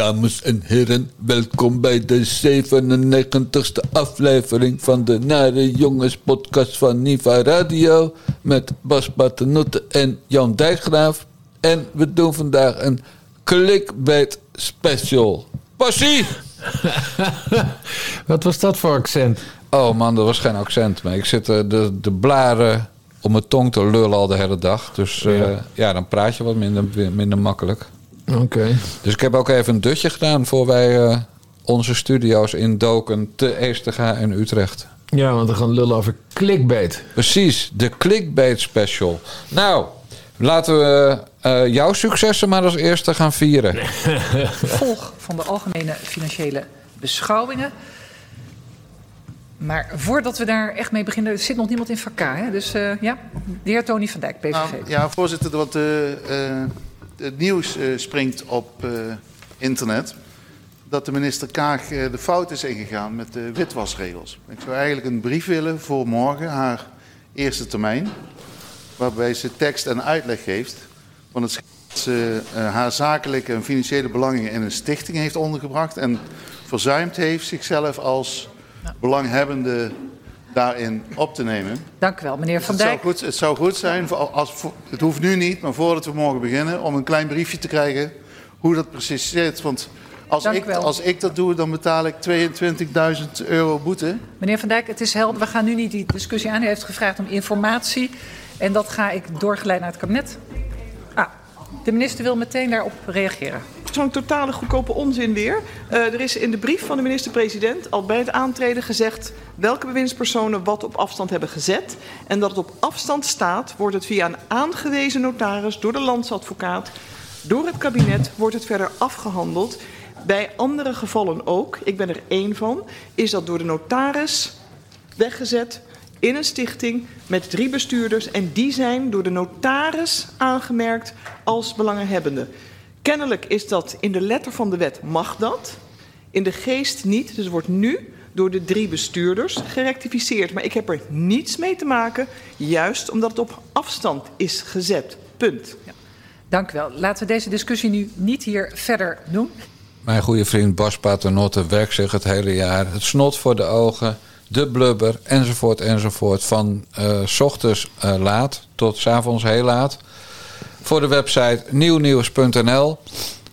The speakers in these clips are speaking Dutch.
Dames en heren, welkom bij de 97ste aflevering van de Nare Jongens podcast van Niva Radio. Met Bas Paternotte en Jan Dijkgraaf. En we doen vandaag een clickbait special. Passie! Wat was dat voor accent? Oh man, dat was geen accent. Maar ik zit eh, de, de blaren om mijn tong te lullen al de hele dag. Dus eh, Ja. ja. dan praat je wat minder, minder makkelijk. Oké. Dus ik heb ook even een dutje gedaan voor wij eh, onze studio's indoken te Eestega en Utrecht. Ja, want we gaan lullen over clickbait. Precies, de clickbait special. Nou, laten we eh, jouw successen maar als eerste gaan vieren. Volg van de algemene financiële beschouwingen. Maar voordat we daar echt mee beginnen, er zit nog niemand in vak K, hè? Dus eh, ja, de heer Tony van Dijk, PVV. Nou, ja, voorzitter, want eh, eh, het nieuws eh, springt op eh, internet dat de minister Kaag eh, de fout is ingegaan met de witwasregels. Ik zou eigenlijk een brief willen voor morgen, haar eerste termijn, waarbij ze tekst en uitleg geeft van het dat ze haar zakelijke en financiële belangen in een stichting heeft ondergebracht en verzuimd heeft zichzelf als belanghebbende daarin op te nemen. Dank u wel, meneer Van Het zou, Dijk. goed, het zou goed zijn, voor, als, voor- het hoeft nu niet, maar voordat we morgen beginnen, om een klein briefje te krijgen hoe dat precies zit. Want als, ik, als ik dat doe, dan betaal ik 22.000 euro boete. Meneer Van Dijk, het is helder. We gaan nu niet die discussie aan. U heeft gevraagd om informatie. En dat ga ik doorgeleid naar het kabinet. De minister wil meteen daarop reageren. Zo'n totale goedkope onzin weer. Eh, er is in de brief van de minister-president al bij het aantreden gezegd welke bewindspersonen wat op afstand hebben gezet. En dat het op afstand staat, wordt het via een aangewezen notaris door de landsadvocaat, door het kabinet, wordt het verder afgehandeld. Bij andere gevallen ook, ik ben er één van, is dat door de notaris weggezet in een stichting met drie bestuurders. En die zijn door de notaris aangemerkt als belanghebbende. Kennelijk is dat in de letter van de wet mag dat. In de geest niet. Dus wordt nu door de drie bestuurders gerectificeerd. Maar ik heb er niets mee te maken, juist omdat het op afstand is gezet. Punt. Dank u wel. Laten we deze discussie nu niet hier verder doen. Mijn goede vriend Bas Paternotte werkt zich het hele jaar. Het snot voor de ogen, de blubber, enzovoort, enzovoort. Van eh, s ochtends eh, laat tot s avonds heel laat. Voor de website nieuwnieuws.nl.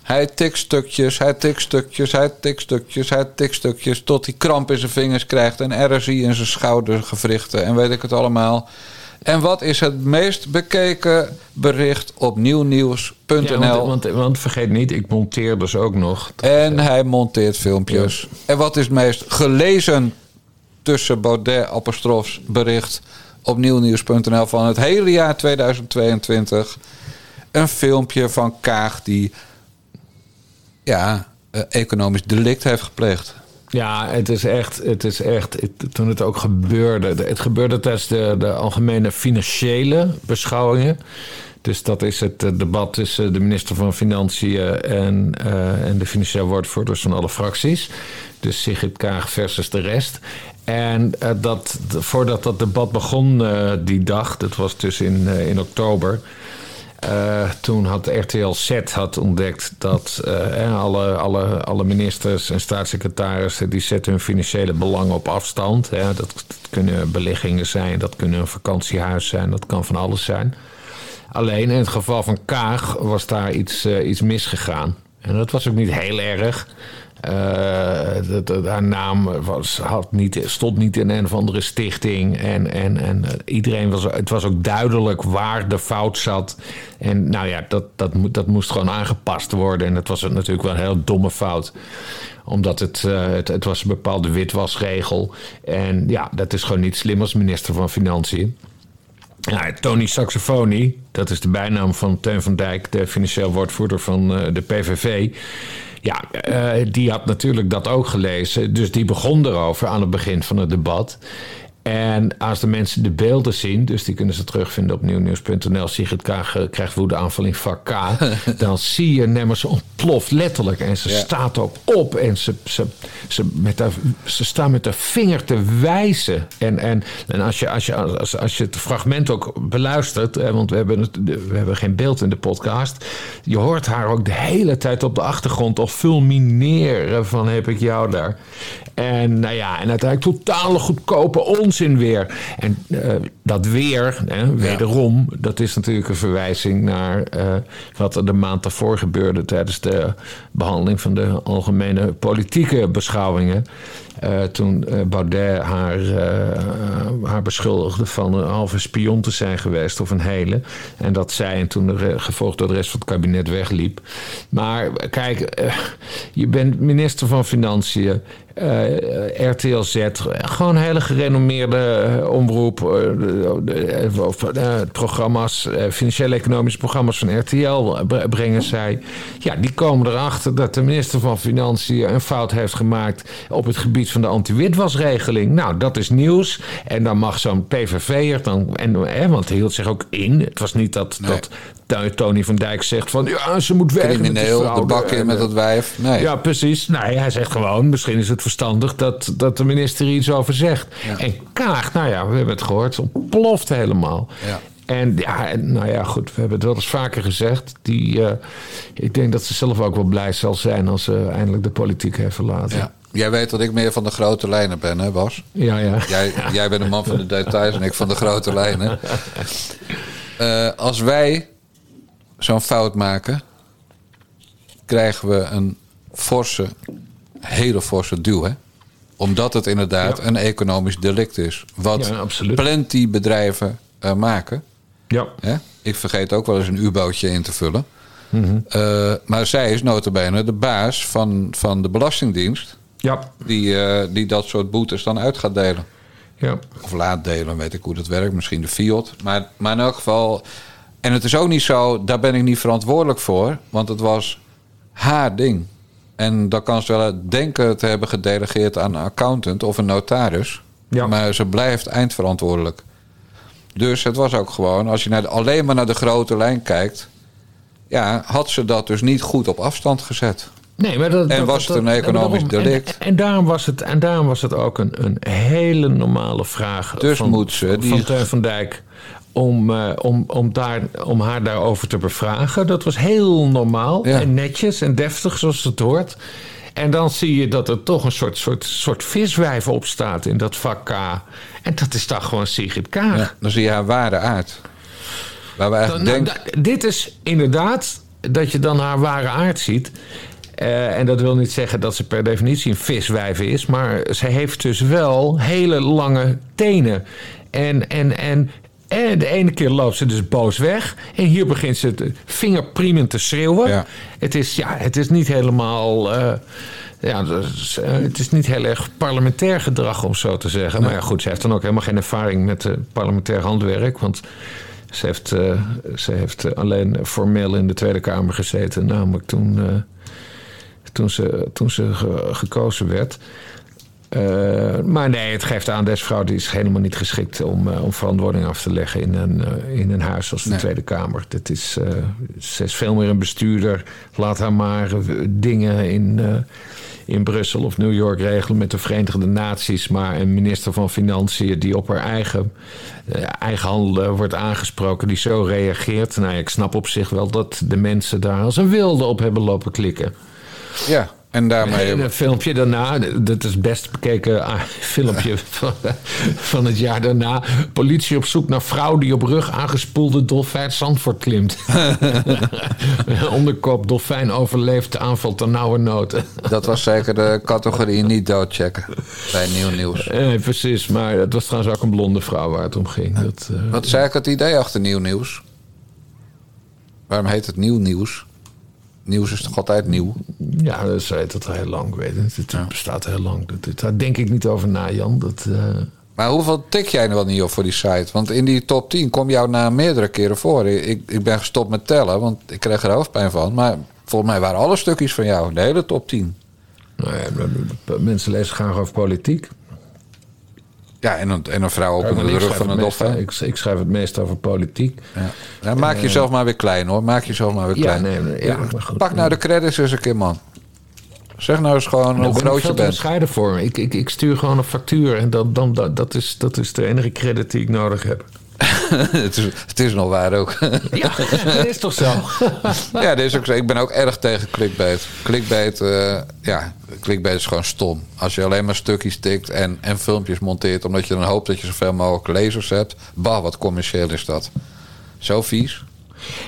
Hij tikt stukjes, hij tikt stukjes, hij tikt stukjes, hij tikt stukjes... tot hij kramp in zijn vingers krijgt en RSI in zijn schoudergewrichten... en weet ik het allemaal. En wat is het meest bekeken bericht op nieuwnieuws.nl? Ja, want, want, want vergeet niet, ik monteer dus ook nog. En hij monteert filmpjes. En wat is het meest gelezen tussen Baudet apostrofs bericht op nieuwnieuws.nl van het hele jaar 2022? Een filmpje van Kaag die ja, eh, economisch delict heeft gepleegd. Ja, het is echt, het is echt toen het ook gebeurde. de- Het gebeurde tijdens de, de algemene financiële beschouwingen. Dus dat is het eh, debat tussen de minister van Financiën en, eh, en de financiële woordvoerders van alle fracties. Dus Sigrid Kaag versus de rest. En eh, dat, voordat dat debat begon eh, die dag, dat was dus in, eh, in oktober. Toen had RTL Z had ontdekt dat alle, alle, alle ministers en staatssecretarissen... die zetten hun financiële belangen op afstand. Hè. Dat, dat kunnen beleggingen zijn, dat kunnen een vakantiehuis zijn... dat kan van alles zijn. Alleen in het geval van Kaag was daar iets, iets misgegaan. En dat was ook niet heel erg. Eh, haar naam was, had niet, stond niet in een of andere stichting. En, en, en eh, iedereen was. Het was ook duidelijk waar de fout zat. En nou ja, dat, dat, dat moest gewoon aangepast worden. En dat was natuurlijk wel een heel domme fout omdat het, eh, het, het was een bepaalde witwasregel. En ja, dat is gewoon niet slim als minister van Financiën. Ja, Tony Saxofoni, dat is de bijnaam van Teun van Dijk, de financieel woordvoerder van de PVV. Ja, eh, die had natuurlijk dat ook gelezen. Dus die begon erover aan het begin van het debat. En als de mensen de beelden zien, dus die kunnen ze terugvinden op nieuwnieuws.nl. Sigrid Kaag eh, krijgt woedeaanval in vak K. dan zie je Nemmers ontploft letterlijk. En ze Ja. staat ook op en ze, ze, ze, met haar, ze staan met haar vinger te wijzen. En, en, en als, je, als, je, als, als je het fragment ook beluistert, hè, want we hebben, het, we hebben geen beeld in de podcast. Je hoort haar ook de hele tijd op de achtergrond al fulmineren van heb ik jou daar. En nou ja, en uiteindelijk totale goedkope onzin weer. En eh, dat weer, hè, wederom, dat is natuurlijk een verwijzing naar eh, wat er de maand daarvoor gebeurde tijdens de behandeling van de algemene politieke beschouwingen. Eh, toen eh, Baudet haar, eh, haar beschuldigde van een halve spion te zijn geweest, of een hele. En dat zij, en toen gevolgd door de rest van het kabinet wegliep. Maar kijk, je bent minister van Financiën. eh, RTL gewoon een hele gerenommeerde eh, omroep. eh, programma's, financiële economische programma's van RTL bre- brengen zij. Ja, die komen erachter dat de minister van Financiën een fout heeft gemaakt op het gebied van de anti-witwasregeling. Nou, dat is nieuws. En dan mag zo'n PVV'er dan. En, hè, want hij hield zich ook in. Het was niet dat, Nee. dat Tony van Dijk zegt van ja, ze moet weg. Crimineel, de bak in met eh, dat wijf. Nee. ja, precies. Nee, hij zegt gewoon, misschien is het verstandig dat, dat de minister iets over zegt. Ja. En Kaag, nou ja, we hebben het gehoord, ontploft helemaal. Ja. En ja, nou ja, goed, we hebben het wel eens vaker gezegd. Die, eh, ik denk dat ze zelf ook wel blij zal zijn als ze eindelijk de politiek heeft verlaten. Ja. Jij weet dat ik meer van de grote lijnen ben, hè Bas? ja. ja. Jij, jij bent een man van de details en ik van de grote lijnen. Eh, als wij zo'n fout maken, krijgen we een forse, hele forse duw. Hè? Omdat het inderdaad Ja. een economisch delict is. Wat Ja, plenty bedrijven eh, maken. Ja. Hè? Ik vergeet ook wel eens een U-bootje in te vullen. Mhm. Eh, maar zij is notabene de baas van, van de Belastingdienst... Ja. Die, eh, die dat soort boetes dan uit gaat delen. Ja. Of laat delen, weet ik hoe dat werkt. Misschien de Fiat. Maar, maar in elk geval... En het is ook niet zo, daar ben ik niet verantwoordelijk voor. Want het was haar ding. En dan kan ze wel denken te hebben gedelegeerd aan een accountant of een notaris. Ja. Maar ze blijft eindverantwoordelijk. Dus het was ook gewoon, als je naar de- alleen maar naar de grote lijn kijkt... Ja, had ze dat dus niet goed op afstand gezet. Nee, maar dat, En dat- was het dat- een economisch daarom- delict? En, en, daarom was het, en daarom was het ook een, een hele normale vraag Dus van, moet ze die- van Teun van Dijk... Om, eh, om, om, daar, om haar daarover te bevragen. Dat was heel normaal Ja. en netjes en deftig zoals het hoort. En dan zie je dat er toch een soort, soort, soort viswijf op staat in dat vak K. En dat is dan gewoon Sigrid Kaag. Ja, dan zie je haar ware aard. Waar we eigenlijk Nou, denken... dit is inderdaad dat je dan haar ware aard ziet. Eh, en dat wil niet zeggen dat ze per definitie een viswijf is. Maar ze heeft dus wel hele lange tenen. En, en, en, en de ene keer loopt ze dus boos weg. En hier begint ze te vingerpriemend te schreeuwen. Ja. Het, is, ja, het is niet helemaal... eh, ja, eh, het is niet heel erg parlementair gedrag, om zo te zeggen. Maar ja, goed, ze heeft dan ook helemaal geen ervaring met eh, parlementair handwerk. Want ze heeft, eh, ze heeft alleen formeel in de Tweede Kamer gezeten. Namelijk toen, toen ze, toen ze ge- gekozen werd. Eh, maar nee, het geeft aan, deze vrouw die is helemaal niet geschikt om, eh, om verantwoording af te leggen in een, eh, in een huis als de Nee. Tweede Kamer. Dit is, ze is veel meer een bestuurder. Laat haar maar dingen in, in Brussel of New York regelen met de Verenigde Naties. Maar een minister van Financiën die op haar eigen, eigen handelen wordt aangesproken, die zo reageert. Nou, ik snap op zich wel dat de mensen daar als een wilde op hebben lopen klikken. Ja, en daarmee... En een filmpje daarna, dat is het best bekeken ah, filmpje van, van het jaar daarna. Politie op zoek naar vrouw die op rug aangespoelde dolfijn Zandvoort klimt. Onderkop, dolfijn overleeft de aanval ter nauwe noten. Dat was zeker de categorie niet doodchecken bij Nieuw Nieuws. Eh, precies, maar het was trouwens ook een blonde vrouw waar het om ging. Dat, eh, Wat is eigenlijk het idee achter Nieuw Nieuws? Waarom heet het Nieuw Nieuws? Nieuws is toch altijd nieuw? ja, dat is het al heel lang. Weet het. Het bestaat heel lang. Dat, dat- daar denk ik niet over na, Jan. Dat, eh, Maar hoeveel tik jij er wel niet op voor die site? Want in die top 10 kom jouw naam meerdere keren voor. Ik, ik ben gestopt met tellen, want ik kreeg er hoofdpijn van. Maar volgens mij waren alle stukjes van jou, de hele top 10. nou ja, mensen lezen graag over politiek. Ja, en een, en een vrouw op de ik rug van een dolfijn. Ik, ik schrijf het meest over politiek. Ja. Ja, maak jezelf maar weer klein hoor. Maak jezelf maar weer Ja, klein. nee, nee, ja, maar goed. Pak nou de credits eens een keer, man. Zeg nou eens gewoon Daar hoe ik groot je bent. bescheiden voor. Ik, ik, ik stuur gewoon een factuur en dan, dan, dat, dat, is, dat is de enige credit die ik nodig heb. het, is, het is nog waar ook. Ja, dat is toch zo? ja, dat is ook zo. Ik ben ook erg tegen clickbait. Clickbait, eh, ja, clickbait is gewoon stom. Als je alleen maar stukjes tikt en, en filmpjes monteert... omdat je dan hoopt dat je zoveel mogelijk lezers hebt. Bah, wat commercieel is dat. Zo vies.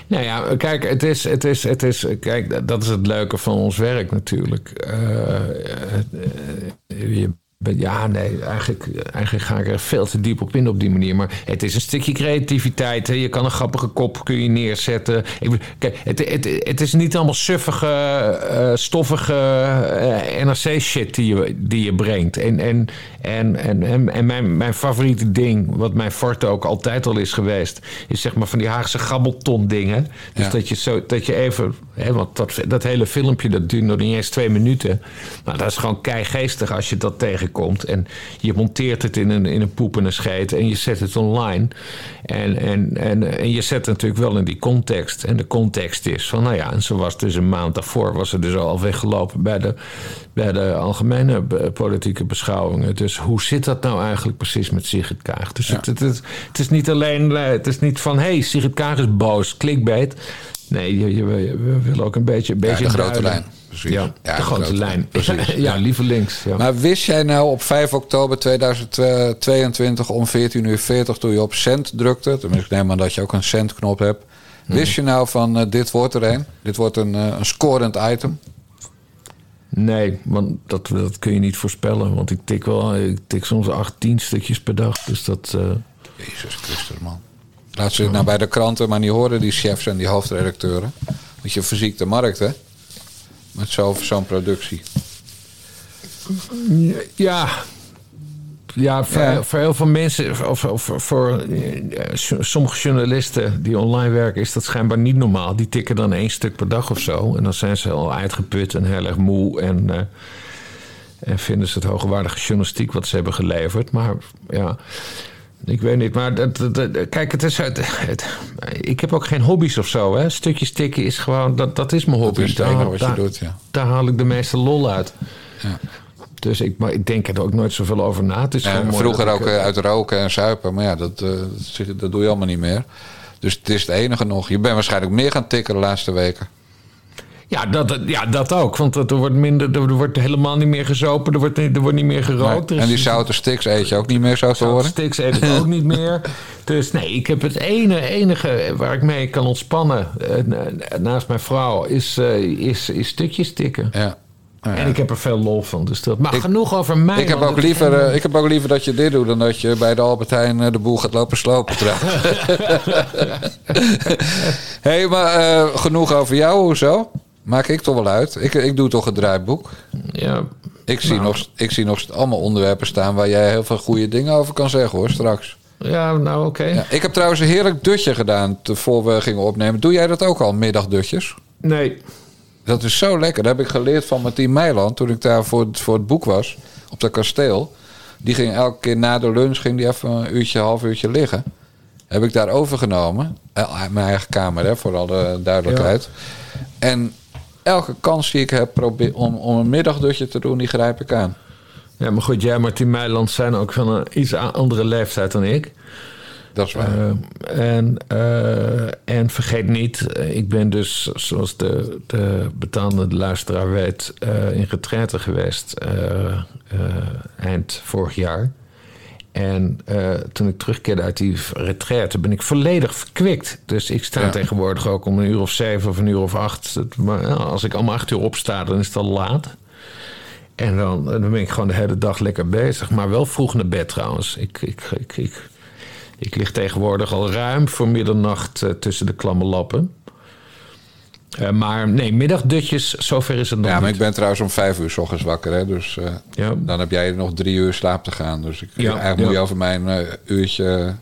Nou ja, kijk, het is, het is, het is, kijk, dat is het leuke van ons werk natuurlijk. Eh, eh, je ja, nee, eigenlijk, eigenlijk ga ik er veel te diep op in op die manier. Maar het is een stukje creativiteit. Hè. Je kan een grappige kop kun je neerzetten. Kijk, het, het, het is niet allemaal suffige, eh, stoffige eh, NRC-shit die je, die je brengt. En, en, en, en, en, mijn, mijn favoriete ding, wat mijn forte ook altijd al is geweest... is zeg maar van die Haagse gabbelton dingen. Dus Ja. dat, je zo, dat je even... Hè, want dat, dat hele filmpje, dat duurt nog niet eens twee minuten. Maar dat is gewoon keigeestig als je dat tegenkomt. En je monteert het in een, in een poep en een scheet en je zet het online. En, en, en, en je zet het natuurlijk wel in die context. En de context is van, nou ja, en zo was dus een maand daarvoor... was ze dus al weggelopen bij de, bij de algemene politieke beschouwingen. Dus hoe zit dat nou eigenlijk precies met Sigrid Kaag? Dus het, het, het, het is niet alleen, eh, het is niet van... hé, hey, Sigrid Kaag is boos, clickbait. Nee, je, je, we willen ook een beetje... Een Ja, beetje de grote lijn. Precies. Ja, de grote lijn. Precies. ja, liever links. Ja. Maar wist jij nou op 5 oktober 2022 om 14.40 uur 40, toen je op cent drukte... tenminste ik neem aan dat je ook een centknop hebt... wist je nou van eh, dit wordt er een? Dit wordt een, eh, een scorend item? Nee, want dat, dat kun je niet voorspellen. Want ik tik wel, ik tik soms 8, 10 stukjes per dag. Dus dat. eh, Jezus Christus, man. Laat ze het nou bij de kranten maar niet horen, die chefs en die hoofdredacteuren. Want je verziekt de markt, hè? Met zo- zo'n productie. ja. Ja, voor, Ja. voor heel veel mensen, of, of voor eh, sommige journalisten die online werken, is dat schijnbaar niet normaal. Die tikken dan één stuk per dag of zo. En dan zijn ze al uitgeput en heel erg moe. En, eh, en vinden ze het hoogwaardige journalistiek wat ze hebben geleverd. Maar ja, ik weet niet. Maar dat, dat- dat- kijk, het is uit. Het, ik heb ook geen hobby's of zo. Hè. Stukjes tikken is gewoon, dat, dat is mijn hobby. is enige wat je doet, ja. Daar haal ik de meeste lol uit. Ja. Dus ik, maar ik denk er ook nooit zoveel over na. Het is vroeger ook ik, eh, uit roken en zuipen. Maar ja, dat, eh, dat doe je allemaal niet meer. Dus het is het enige nog. Je bent waarschijnlijk meer gaan tikken de laatste weken. Ja, dat, ja, dat ook. Want er wordt, minder, er wordt helemaal niet meer gezopen. Er wordt, niet- er wordt niet meer gerookt. Er is- en die zoute sticks eet je ook niet meer, zo te horen. Sticks eet ik ook niet meer. Dus nee, ik heb het ene, enige waar ik mee kan ontspannen eh, na- naast mijn vrouw is, eh, is, is stukjes tikken. Ja. Ja. En ik heb er veel lol van. Dus dat, maar Ik- genoeg over mij. Ik heb, ook liever, eh, ik heb ook liever dat je dit doet dan dat je bij de Albert Heijn de boel gaat lopen slopen. Hé, hey, maar genoeg over jou, hoezo? Maak ik toch wel uit. Ik, ik doe toch het draaiboek. Ja, Ik zie, Nou. nog, ik zie nog allemaal onderwerpen staan waar jij heel veel goede dingen over kan zeggen hoor, straks. ja nou oké. Ja, ik heb trouwens een heerlijk dutje gedaan voor we gingen opnemen. Doe jij dat ook al, middagdutjes? Nee. Dat is zo lekker. Dat heb ik geleerd van Martien Meiland toen ik daar voor het, voor het boek was. Op dat kasteel. Die ging elke keer na de lunch ging die even een uurtje, half uurtje liggen. Heb ik daar overgenomen. Eh, Mijn eigen kamer, hè, voor alle duidelijkheid. En elke kans die ik heb probeer, om, om een middagdutje te doen, die grijp ik aan. Ja, maar goed, jij en Martien Meiland zijn ook van een iets andere leeftijd dan ik. Dat is waar. Eh, en, eh, en vergeet niet, eh, ik ben dus, zoals de, de betaalde luisteraar weet, in retraite geweest eind vorig jaar. En eh, toen ik terugkeerde uit die retraite, ben ik volledig verkwikt. Dus ik sta Ja. tegenwoordig ook om een uur of zeven of een uur of acht. Maar als ik om acht uur opsta, dan is het al laat. En dan, dan ben ik gewoon de hele dag lekker bezig. Maar wel vroeg naar bed trouwens. Ik, ik, ik, ik, ik lig tegenwoordig al ruim voor middernacht eh, tussen de klamme lappen. Eh, maar nee, middagdutjes, zover is het nog ja, maar niet. ik ben trouwens om vijf uur s ochtends wakker. Hè, dus eh, Ja. dan heb jij nog drie uur slaap te gaan. Dus ik, Ja, eigenlijk ja. moet je over mijn eh, uurtje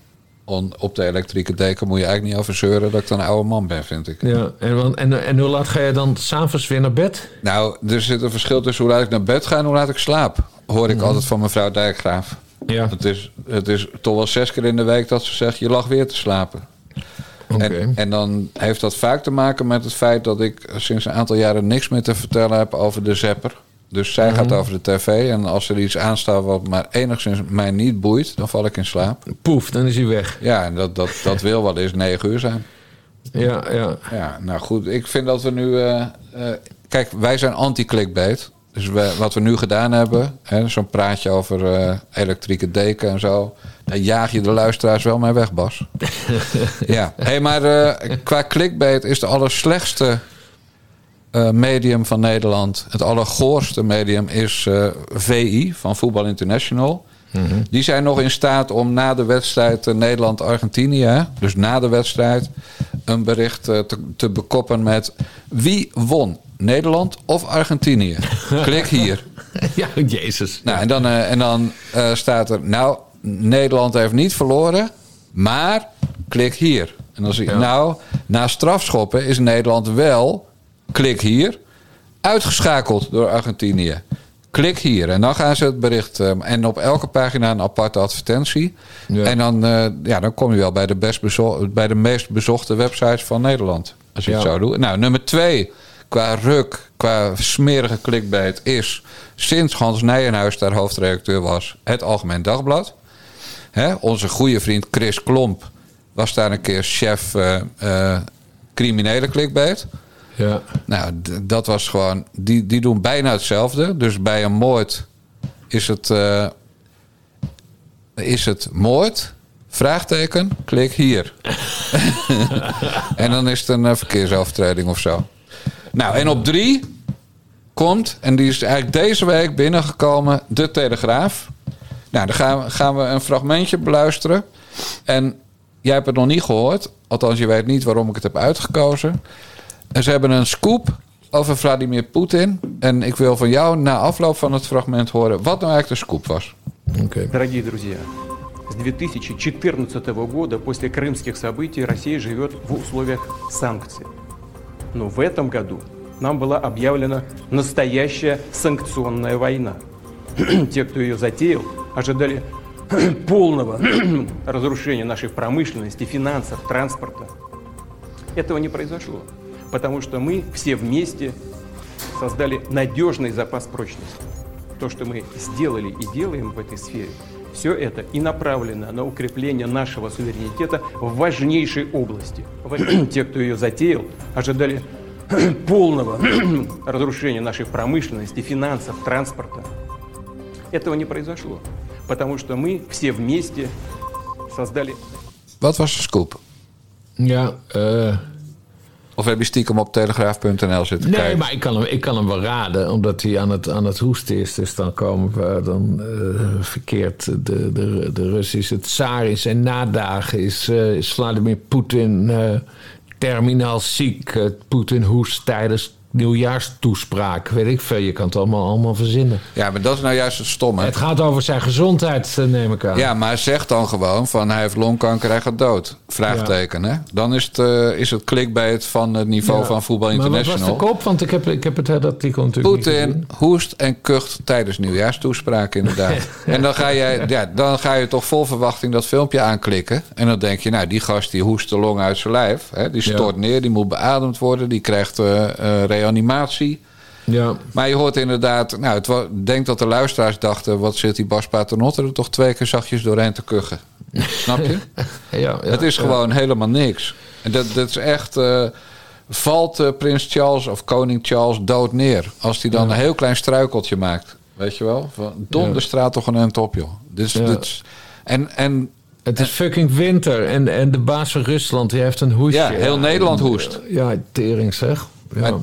on- op de elektrieke deken... moet je eigenlijk niet over zeuren dat ik dan een oude man ben, vind ik. Ja, en, en, en hoe laat ga je dan s'avonds weer naar bed? Nou, er zit een verschil tussen hoe laat ik naar bed ga en hoe laat ik slaap. Hoor ik Mhm. altijd van mevrouw Dijkgraaf. Ja, Het is, het is toch wel zes keer in de week dat ze zegt: je lag weer te slapen. En, en dan heeft dat vaak te maken met het feit dat ik sinds een aantal jaren niks meer te vertellen heb over de zepper. Dus zij gaat over de tv en als er iets aanstaat wat maar enigszins mij niet boeit, dan val ik in slaap. Poef, dan is hij weg. Ja, en dat, dat, dat wil wel eens negen uur zijn. Ja, ja. Ja, nou goed, ik vind dat we nu. eh, eh, kijk, wij zijn anti-clickbait. Dus we, wat we nu gedaan hebben, zo'n praatje over eh, elektrieke deken en zo. Daar jaag je de luisteraars wel mee weg, Bas. ja, hey, maar eh, qua clickbait is de allerslechtste eh, medium van Nederland. Het allergoorste medium is VI van Voetbal International. Die zijn nog in staat om na de wedstrijd Nederland-Argentinië, dus na de wedstrijd, een bericht te, te bekoppen met wie won, Nederland of Argentinië? Klik hier. Ja, jezus. Nou, en dan, eh, en dan eh, staat er, nou, Nederland heeft niet verloren, maar klik hier. En dan zie je, Ja. nou, na strafschoppen is Nederland wel, klik hier, uitgeschakeld door Argentinië. Klik hier. En dan gaan ze het bericht. eh, en op elke pagina een aparte advertentie. Ja. En dan, ja, dan kom je wel bij de, best bij de meest bezochte websites van Nederland. Als je het Ja. zo doet. Nou, nummer twee. Qua ruk, qua smerige clickbait is... sinds Hans Nijenhuis daar hoofdredacteur was... het Algemeen Dagblad. Hè, onze goede vriend Chris Klomp... was daar een keer chef eh, eh, criminele clickbait... Ja. Nou, dat was gewoon. Die, die doen bijna hetzelfde. Dus bij een moord is het. eh, is het moord? Vraagteken, klik hier. en dan is het een verkeersovertreding of zo. Nou, en op drie komt, en die is eigenlijk deze week binnengekomen, de Telegraaf. Nou, dan gaan we, gaan we een fragmentje beluisteren. En jij hebt het nog niet gehoord. Althans, je weet niet waarom ik het heb uitgekozen. En ze hebben een scoop over Vladimir Poetin. En ik wil van jou na afloop van het fragment horen wat nou eigenlijk de scoop was. Oké. Дорогие друзья, с 2014 года после крымских событий Россия живет в условиях санкций. Но в этом году нам была объявлена настоящая санкционная война. Те, кто ее затеял, ожидали полного разрушения нашей промышленности, финансов, транспорта. Этого не произошло, потому что мы все вместе создали надежный запас прочности. То, что мы сделали и делаем в этой сфере, все это и направлено на укрепление нашего суверенитета в важнейшей области. Те, кто ее затеял, ожидали полного разрушения нашей промышленности, финансов, транспорта. Этого не произошло, потому что мы все вместе создали Wat was de scoop? Ja, eh, Of heb je stiekem op telegraaf.nl zitten nee, kijken? maar ik kan, hem, ik kan hem wel raden, omdat hij aan het, aan het hoesten is. Dus dan komen we, dan eh, verkeert de, de, de Russische tsaar in zijn nadagen. Is, is Vladimir Poetin eh, terminaal ziek? Poetin hoest tijdens nieuwjaarstoespraak. Weet ik veel, je kan het allemaal, allemaal verzinnen. Ja, maar dat is nou juist het stomme. Het gaat over zijn gezondheid, eh, neem ik aan. Ja, maar zeg dan gewoon van hij heeft longkanker, hij gaat dood. Vraagteken, hè? Dan is het, eh, is het clickbait van het niveau Ja. van Voetbal Maar wat was International. de kop? Want ik heb, ik heb het hele artikel natuurlijk Poetin hoest en kucht tijdens nieuwjaarstoespraak inderdaad. en dan ga, je, ja, dan ga je toch vol verwachting dat filmpje aanklikken. En dan denk je, nou, die gast die hoest de long uit zijn lijf. Hè, die stort neer, die moet beademd worden. Die krijgt eh, reanimatie. Ja, Maar je hoort inderdaad... Nou, het wa- ik denk dat de luisteraars dachten... wat zit die Bas Paternotte er toch twee keer zachtjes doorheen te kuchen. Snap je? ja, ja, het is ja. gewoon helemaal niks. En dat, dat is echt... eh, valt eh, prins Charles of koning Charles dood neer... als hij dan een heel klein struikeltje maakt. Weet je wel? Van, donderstraat toch een end op, joh. Dus, dit is- en, en Het is fucking winter en, en de baas van Rusland die heeft een hoestje. Ja, heel Nederland hoest. Ja, tering zeg. Ja. Maar,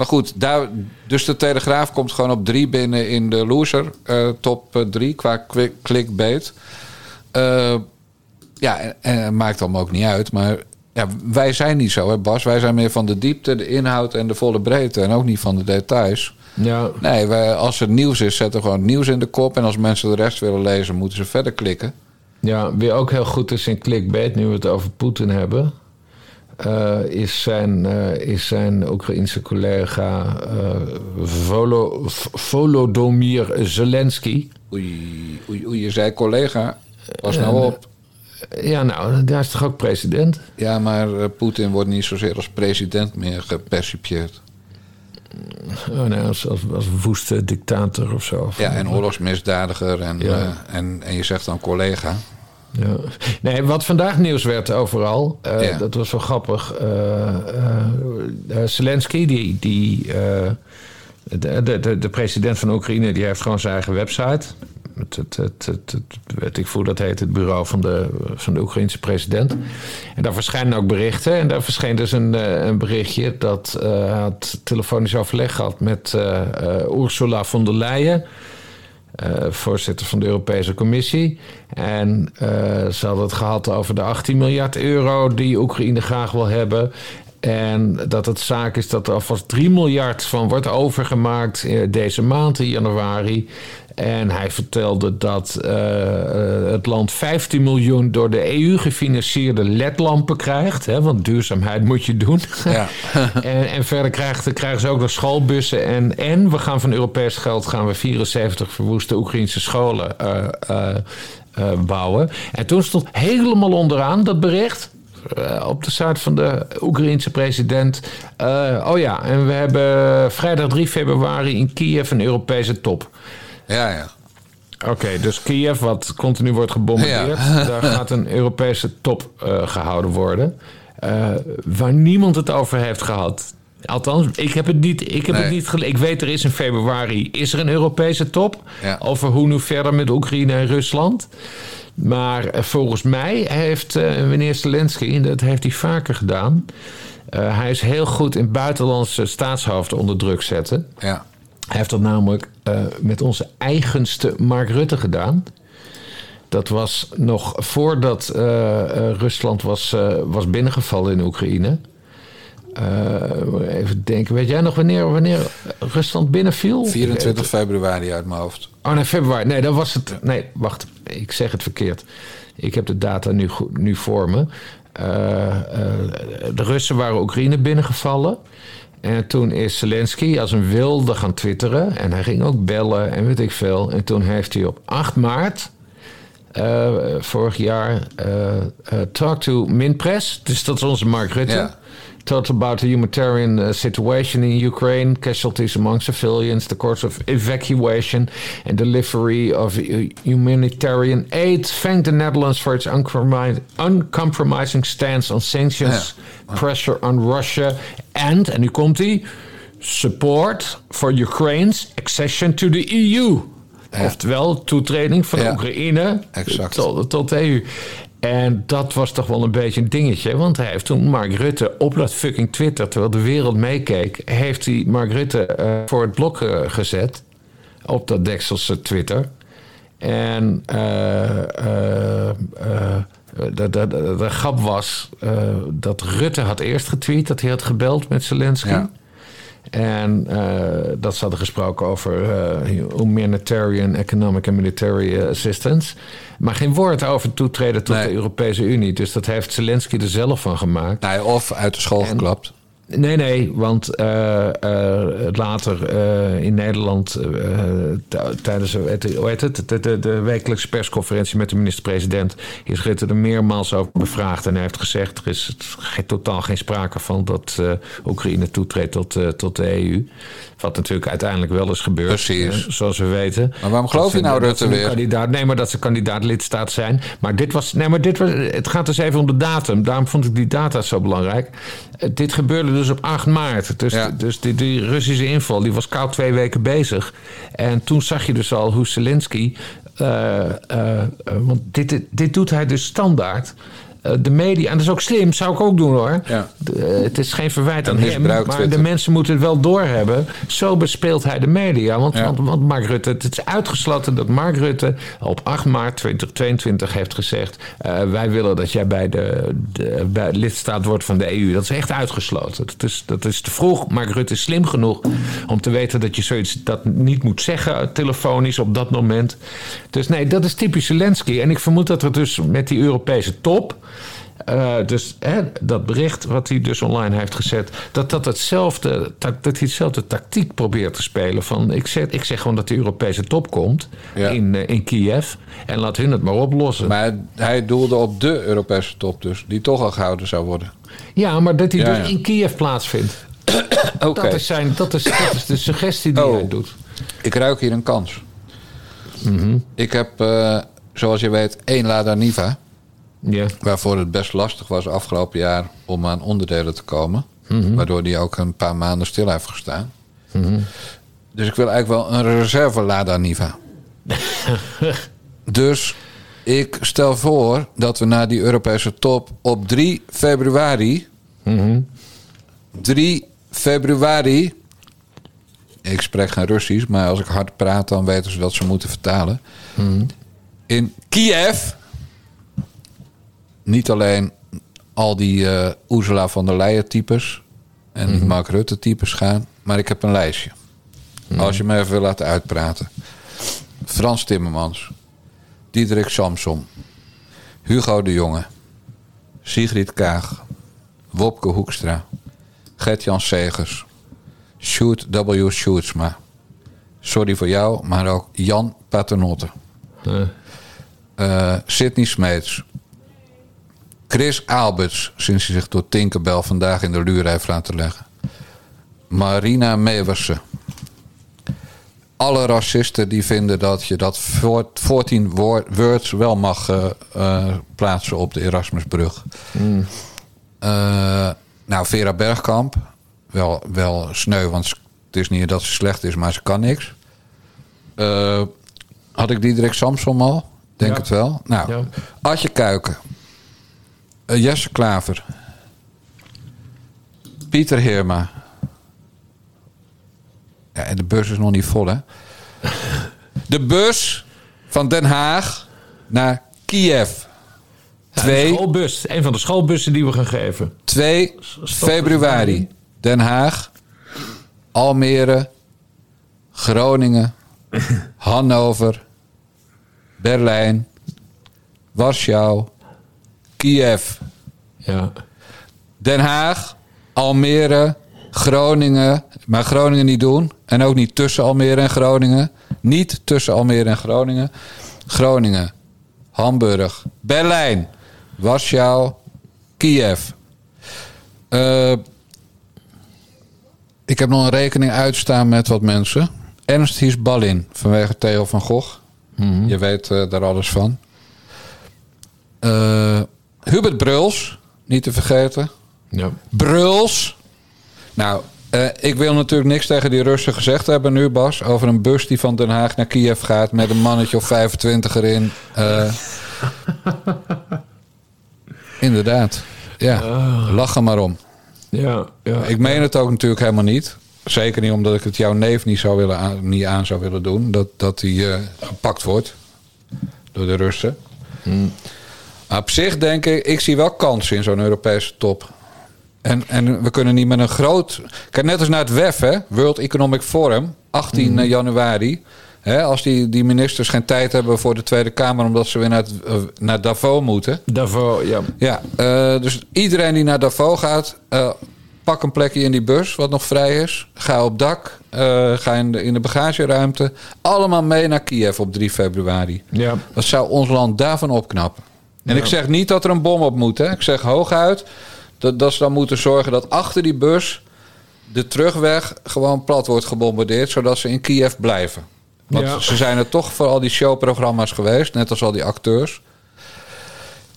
maar goed, daar, dus de Telegraaf komt gewoon op drie binnen in de loser eh, top eh, drie qua clickbait. Eh, ja, en, en maakt allemaal ook niet uit. Maar ja, wij zijn niet zo, hè Bas. Wij zijn meer van de diepte, de inhoud en de volle breedte. En ook niet van de details. ja, Nee, wij, als er nieuws is, zetten we gewoon nieuws in de kop. En als mensen de rest willen lezen, moeten ze verder klikken. ja, wie ook heel goed is in clickbait, nu we het over Poetin hebben... eh, is, zijn, eh, is zijn Oekraïense collega eh, Volo, Zelensky. Oei, oei, oei, je zei collega, pas nou op. Ja, nou, daar is toch ook president? Ja, maar Poetin wordt niet zozeer als president meer gepercipieerd. Oh, nee, als, als, als woeste dictator of zo. Ja, en oorlogsmisdadiger. En, Ja. en, en je zegt dan collega. Ja. Nee, wat vandaag nieuws werd overal, eh, Ja. dat was wel grappig. eh, eh, Zelensky, die, die, de, de, de, de president van Oekraïne, die heeft gewoon zijn eigen website. Het, het, het, het, het- weet ik hoe dat heet, het bureau van de, van de Oekraïnse president. En daar verschijnen ook berichten. En daar verscheen dus een, een berichtje dat hij had telefonisch overleg gehad met Ursula von der Leyen voorzitter van de Europese Commissie. En eh, ze hadden het gehad over de 18 miljard euro die Oekraïne graag wil hebben. En dat het zaak is dat er alvast 3 miljard van wordt overgemaakt eh, deze maand in januari. En hij vertelde dat eh, eh, het land 15 miljoen door de EU gefinancierde ledlampen krijgt. Hè, want duurzaamheid moet je doen. Ja. En, en verder krijgen, krijgen ze ook nog schoolbussen. En, en we gaan van Europees geld gaan we 74 verwoeste Oekraïnse scholen eh, bouwen. En toen stond helemaal onderaan dat bericht. op de site van de Oekraïense president. oh ja, en we hebben vrijdag 3 februari in Kiev een Europese top. Ja, ja. Oké, dus Kiev, wat continu wordt gebombardeerd, daar gaat een Europese top eh, gehouden worden. eh, waar niemand het over heeft gehad. Althans, ik heb het niet, ik heb het niet gele- Ik weet, er is in februari is er een Europese top. Ja. Over hoe nu verder met Oekraïne en Rusland. Maar eh, volgens mij heeft eh, meneer Zelensky, en dat heeft hij vaker gedaan. hij is heel goed in buitenlandse staatshoofden onder druk zetten. ja. Hij heeft dat namelijk eh, met onze eigenste Mark Rutte gedaan. Dat was nog voordat eh, eh, Rusland was, was binnengevallen in Oekraïne. Even denken, weet jij nog wanneer, wanneer Rusland binnenviel? 24 februari uit mijn hoofd. Oh nee, februari. Nee, dan was het. Nee, wacht. Ik zeg het verkeerd. Ik heb de data nu, nu voor me. De Russen waren Oekraïne binnengevallen. En toen is Zelensky als een wilde gaan twitteren. En hij ging ook bellen en weet ik veel. En toen heeft hij op 8 maart. eh, vorig jaar. eh, talk to Minpress. Dus dat is onze Mark Rutte. Ja. Talked about the humanitarian uh, situation in Ukraine, casualties among civilians, the course of evacuation and delivery of hu- humanitarian aid. Thanked the Netherlands for its uncompromi- uncompromising stance on sanctions, pressure on Russia, and, en nu komt hij, support for Ukraine's accession to the EU. Oftewel, toetreding van Ja. Oekraïne Exact. tot, tot de EU. En dat was toch wel een beetje een dingetje. Want hij heeft toen Mark Rutte op dat fucking Twitter... terwijl de wereld meekeek... heeft hij Mark Rutte eh, voor het blok eh, gezet. Op dat Dekselse Twitter. En eh, de, de, grap was dat Rutte had eerst getweet... dat hij had gebeld met Zelensky. Ja. En eh, dat ze hadden gesproken over eh, humanitarian, economic en military assistance. Maar geen woord over toetreden tot Nee. de Europese Unie. Dus dat heeft Zelensky er zelf van gemaakt. Nee, of uit de school geklapt. Nee, nee, want eh, eh, later eh, in Nederland, tijdens hoe het, de, de, wekelijkse persconferentie met de minister-president, is Rutte er meermaals over bevraagd. En hij heeft gezegd: er is totaal geen sprake van dat Oekraïne toetreedt tot, tot de EU. Wat natuurlijk uiteindelijk wel is gebeurd, Precies. zoals we weten. Maar waarom geloof je nou dat Rutte weer? Kandidaat, nee, maar dat ze kandidaat lidstaat zijn. Maar dit was. Nee, maar dit was. Het gaat dus even om de datum. Daarom vond ik die data zo belangrijk. Eh, dit gebeurde dus op 8 maart. Dus, Ja. dus die, die Russische inval die was koud twee weken bezig. En toen zag je dus al hoe Zelensky. eh, eh, want dit, dit doet hij dus standaard. Eh, de media, en dat is ook slim, zou ik ook doen hoor. Ja. De- eh, het is geen verwijt aan hem, maar Twitter. de mensen moeten het wel doorhebben. Zo bespeelt hij de media. Want, Ja. want, want Mark Rutte, het is uitgesloten dat Mark Rutte op 8 maart 2022 heeft gezegd: eh, Wij willen dat jij bij de, de bij lidstaat wordt van de EU. Dat is echt uitgesloten. Dat is, dat is te vroeg. Mark Rutte is slim genoeg om te weten dat je zoiets dat niet moet zeggen telefonisch op dat moment. Dus nee, dat is typisch Zelensky. En ik vermoed dat er dus met die Europese top. Eh, dus hè, dat bericht wat hij dus online heeft gezet, dat dat hetzelfde, dat hij hetzelfde tactiek probeert te spelen. Van ik, zeg, ik zeg gewoon dat de Europese top komt Ja. in, eh, in Kiev en laat hun het maar oplossen. Maar hij doelde op de Europese top dus, die toch al gehouden zou worden. ja, maar dat hij Ja, dus ja. in Kiev plaatsvindt. Oké, Dat, is zijn, dat, is, dat is de suggestie die Oh. hij doet. ik ruik hier een kans. Mhm. Ik heb, eh, zoals je weet, één Lada Niva. Ja. Waarvoor het best lastig was afgelopen jaar om aan onderdelen te komen. Mhm. Waardoor die ook een paar maanden stil heeft gestaan. Dus ik wil eigenlijk wel een reserve Lada Niva. dus ik stel voor dat we na die Europese top op 3 februari. 3 februari. Ik spreek geen Russisch, maar als ik hard praat, dan weten ze dat ze moeten vertalen. In Kiev niet alleen al die eh Ursula van der Leyen types en die Mark Rutte types gaan, maar ik heb een lijstje. Als je me even wil laten uitpraten. Frans Timmermans, Diederik Samsom, Hugo de Jonge, Sigrid Kaag, Wopke Hoekstra, Gert-Jan Segers, Sjoerd W. Sjoerdsma. Sorry voor jou, maar ook Jan Paternotte. Eh, Eh, Sidney Smeets. Chris Alberts, sinds hij zich door Tinkerbell vandaag in de luur heeft laten leggen. Marina Mewersen. Alle racisten die vinden dat je dat voor- 14 woord- words wel mag eh, eh, plaatsen op de Erasmusbrug. Eh, nou, Vera Bergkamp. Wel, wel sneu, want het is niet dat ze slecht is, maar ze kan niks. Eh, had ik Diederik Samsom al? Denk Ja. het wel. Nou, Ja. Adje Kuiken. Eh, Jesse Klaver. Pieter Heerma. Ja, en de bus is nog niet vol, hè? De bus van Den Haag naar Kiev. Een Twee, schoolbus, een van de schoolbussen die we gaan geven. 2 februari. Den Haag, Almere, Groningen, Hannover, Berlijn, Warschau, Kiev. Ja. Den Haag, Almere, Groningen. Maar Groningen niet doen. En ook niet tussen Almere en Groningen. Niet tussen Almere en Groningen. Groningen, Hamburg, Berlijn, Warschau, Kiev. Eh, ik heb nog een rekening uitstaan met wat mensen. Ernst Hies Ballin, vanwege Theo van Gogh. Je weet eh, daar alles van. Eh, Hubert Bruls, niet te vergeten. ja. Bruls. Nou, eh, ik wil natuurlijk niks tegen die Russen gezegd hebben nu, Bas. Over een bus die van Den Haag naar Kiev gaat met een mannetje of 25 erin. Eh, inderdaad. Ja, lach er maar om. Ja, ja. Ik meen het ook natuurlijk helemaal niet. Zeker niet omdat ik het jouw neef niet, zou willen aan, niet aan zou willen doen. Dat, dat hij eh, gepakt wordt door de Russen. Maar op zich denk ik, ik zie wel kansen in zo'n Europese top. En, en we kunnen niet met een groot... Kijk, net als naar het WEF, hè, World Economic Forum, 18 januari. Hè, als die, die ministers geen tijd hebben voor de Tweede Kamer... omdat ze weer naar, het, eh, naar Davos moeten... Daarvoor, ja. Ja, eh, dus iedereen die naar Davos gaat, eh, pak een plekje in die bus wat nog vrij is. Ga op dak, eh, ga in de, in de bagageruimte. Allemaal mee naar Kiev op 3 februari. Ja. Wat zou ons land daarvan opknappen? En ik zeg niet dat er een bom op moet. Hè. Ik zeg hooguit dat, dat ze dan moeten zorgen dat achter die bus de terugweg gewoon plat wordt gebombardeerd, zodat ze in Kiev blijven. Want Ja. ze zijn er toch voor al die showprogramma's geweest, net als al die acteurs.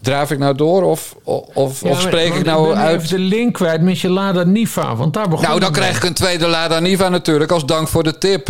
Draaf ik nou door of, of, of Ja, maar- spreek ik nou ben uit? even de link kwijt met je Lada Niva, want daar begon Nou, dan krijg ik een tweede Lada Niva natuurlijk als dank voor de tip.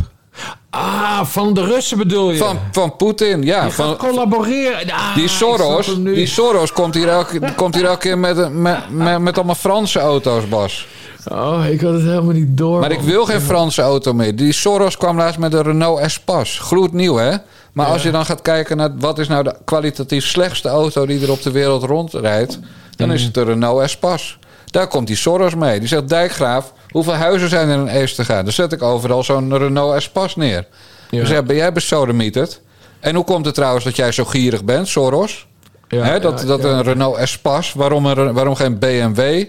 Ah, van de Russen bedoel je? Van, van Poetin, ja. Gaat Van, collaboreren. Ah, die Soros, die Soros komt hier elke, komt hier elke keer met, met, met, met allemaal Franse auto's, Bas. Oh, ik had het helemaal niet door. Maar ik wil geen Franse auto meer. Die Soros kwam laatst met een Renault Espace. Gloednieuw, hè? Maar als je dan gaat kijken naar wat is nou de kwalitatief slechtste auto die er op de wereld rondrijdt, dan is het de Renault Espace. Daar komt die Soros mee. Die zegt: Dijkgraaf, hoeveel huizen zijn er in Eestergaan? Dan zet ik overal zo'n Renault Espace neer. Ja. Dus ja, ben jij besodemieterd? En hoe komt het trouwens dat jij zo gierig bent, Soros? Ja, dat ja, dat een Renault Espace, waarom, een, waarom geen BMW?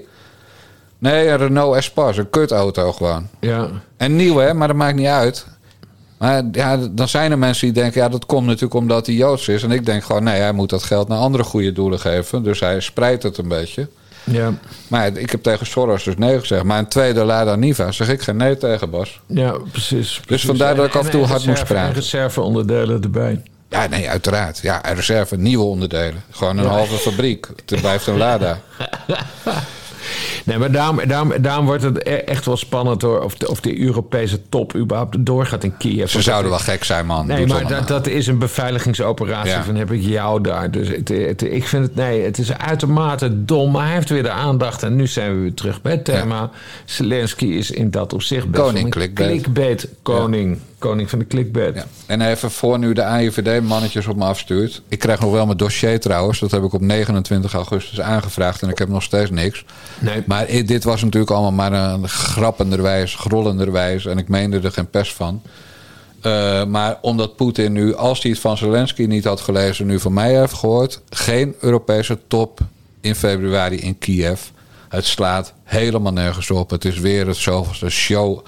Nee, een Renault Espace, een kutauto gewoon. Ja, En nieuw hè, maar dat maakt niet uit. Maar ja, dan zijn er mensen die denken... ja, dat komt natuurlijk omdat hij Joods is. En ik denk gewoon, nee, hij moet dat geld naar andere goede doelen geven. Dus hij spreidt het een beetje. Ja, Maar ik heb tegen Soros dus nee gezegd. Maar een tweede Lada Niva zeg ik geen nee tegen, Bas. ja, precies. precies. vandaar dat ik af en toe hard moest reserve- praten. En reserveonderdelen erbij. Ja, nee, uiteraard. Ja, reserve, nieuwe onderdelen. Gewoon een halve fabriek. Het blijft een Lada. Nee, maar daarom, daarom, daarom wordt het e- echt wel spannend hoor. Of de, of de Europese top überhaupt doorgaat in Kiev. Ze zouden wel gek zijn, man. Nee, maar dat, dat is een beveiligingsoperatie. Ja. Van heb ik jou daar. Dus het, het- ik vind het, nee, het is uitermate dom. Maar hij heeft weer de aandacht. En nu zijn we weer terug bij het thema. Zelensky is in dat opzicht best Koning wel een clickbait. clickbait koning. Koning van de clickbait. Ja. En even voor nu de AIVD-mannetjes op me afstuurt. Ik krijg nog wel mijn dossier trouwens. Dat heb ik op 29 augustus aangevraagd. En ik heb nog steeds niks. Nee. Maar dit was natuurlijk allemaal maar een grappenderwijs, grollenderwijs. En ik meende er geen pers van. Eh, maar omdat Poetin nu, als hij het van Zelensky niet had gelezen, nu van mij heeft gehoord. Geen Europese top in februari in Kiev. Het slaat helemaal nergens op. Het is weer het zoveelste show,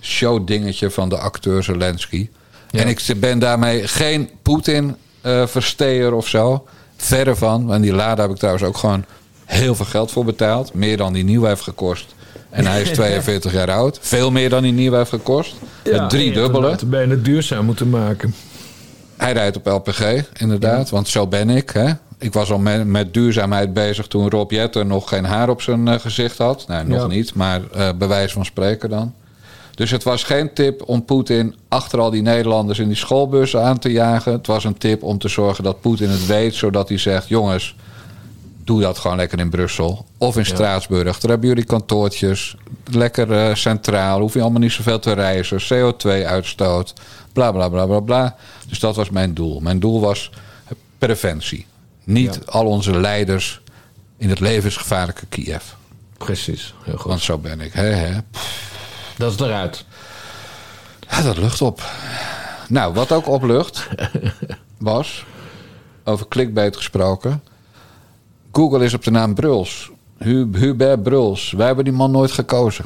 show dingetje van de acteur Zelensky. En ik ben daarmee geen Poetin-versteer of zo. Verre van. En die Lada heb ik trouwens ook gewoon heel veel geld voor betaald. Meer dan die nieuw heeft gekost. En hij is 42 jaar oud. Veel meer dan die nieuw heeft gekost. Het drie dubbele. Het bijna duurzaam moeten maken. Hij rijdt op LPG, inderdaad. Want zo ben ik. Hè? Ik was al met, met duurzaamheid bezig toen Rob Jetten nog geen haar op zijn eh, gezicht had. Nee, nog Ja. niet, maar eh bewijs van spreken dan. Dus het was geen tip om Poetin achter al die Nederlanders in die schoolbussen aan te jagen. Het was een tip om te zorgen dat Poetin het weet, zodat hij zegt: jongens, doe dat gewoon lekker in Brussel. Of in Straatsburg. Daar hebben jullie kantoortjes. Lekker eh, centraal. Hoef je allemaal niet zoveel te reizen. CO2-uitstoot. Bla bla bla bla bla. Dus dat was mijn doel. Mijn doel was preventie. Niet al onze leiders in het levensgevaarlijke Kiev. Precies, heel goed. Want zo ben ik. Hè, hè. Dat is eruit. Ja, dat lucht op. Nou, wat ook oplucht was, over clickbait gesproken. Google is op de naam Bruls. Hu- Hubert Bruls. Wij hebben die man nooit gekozen.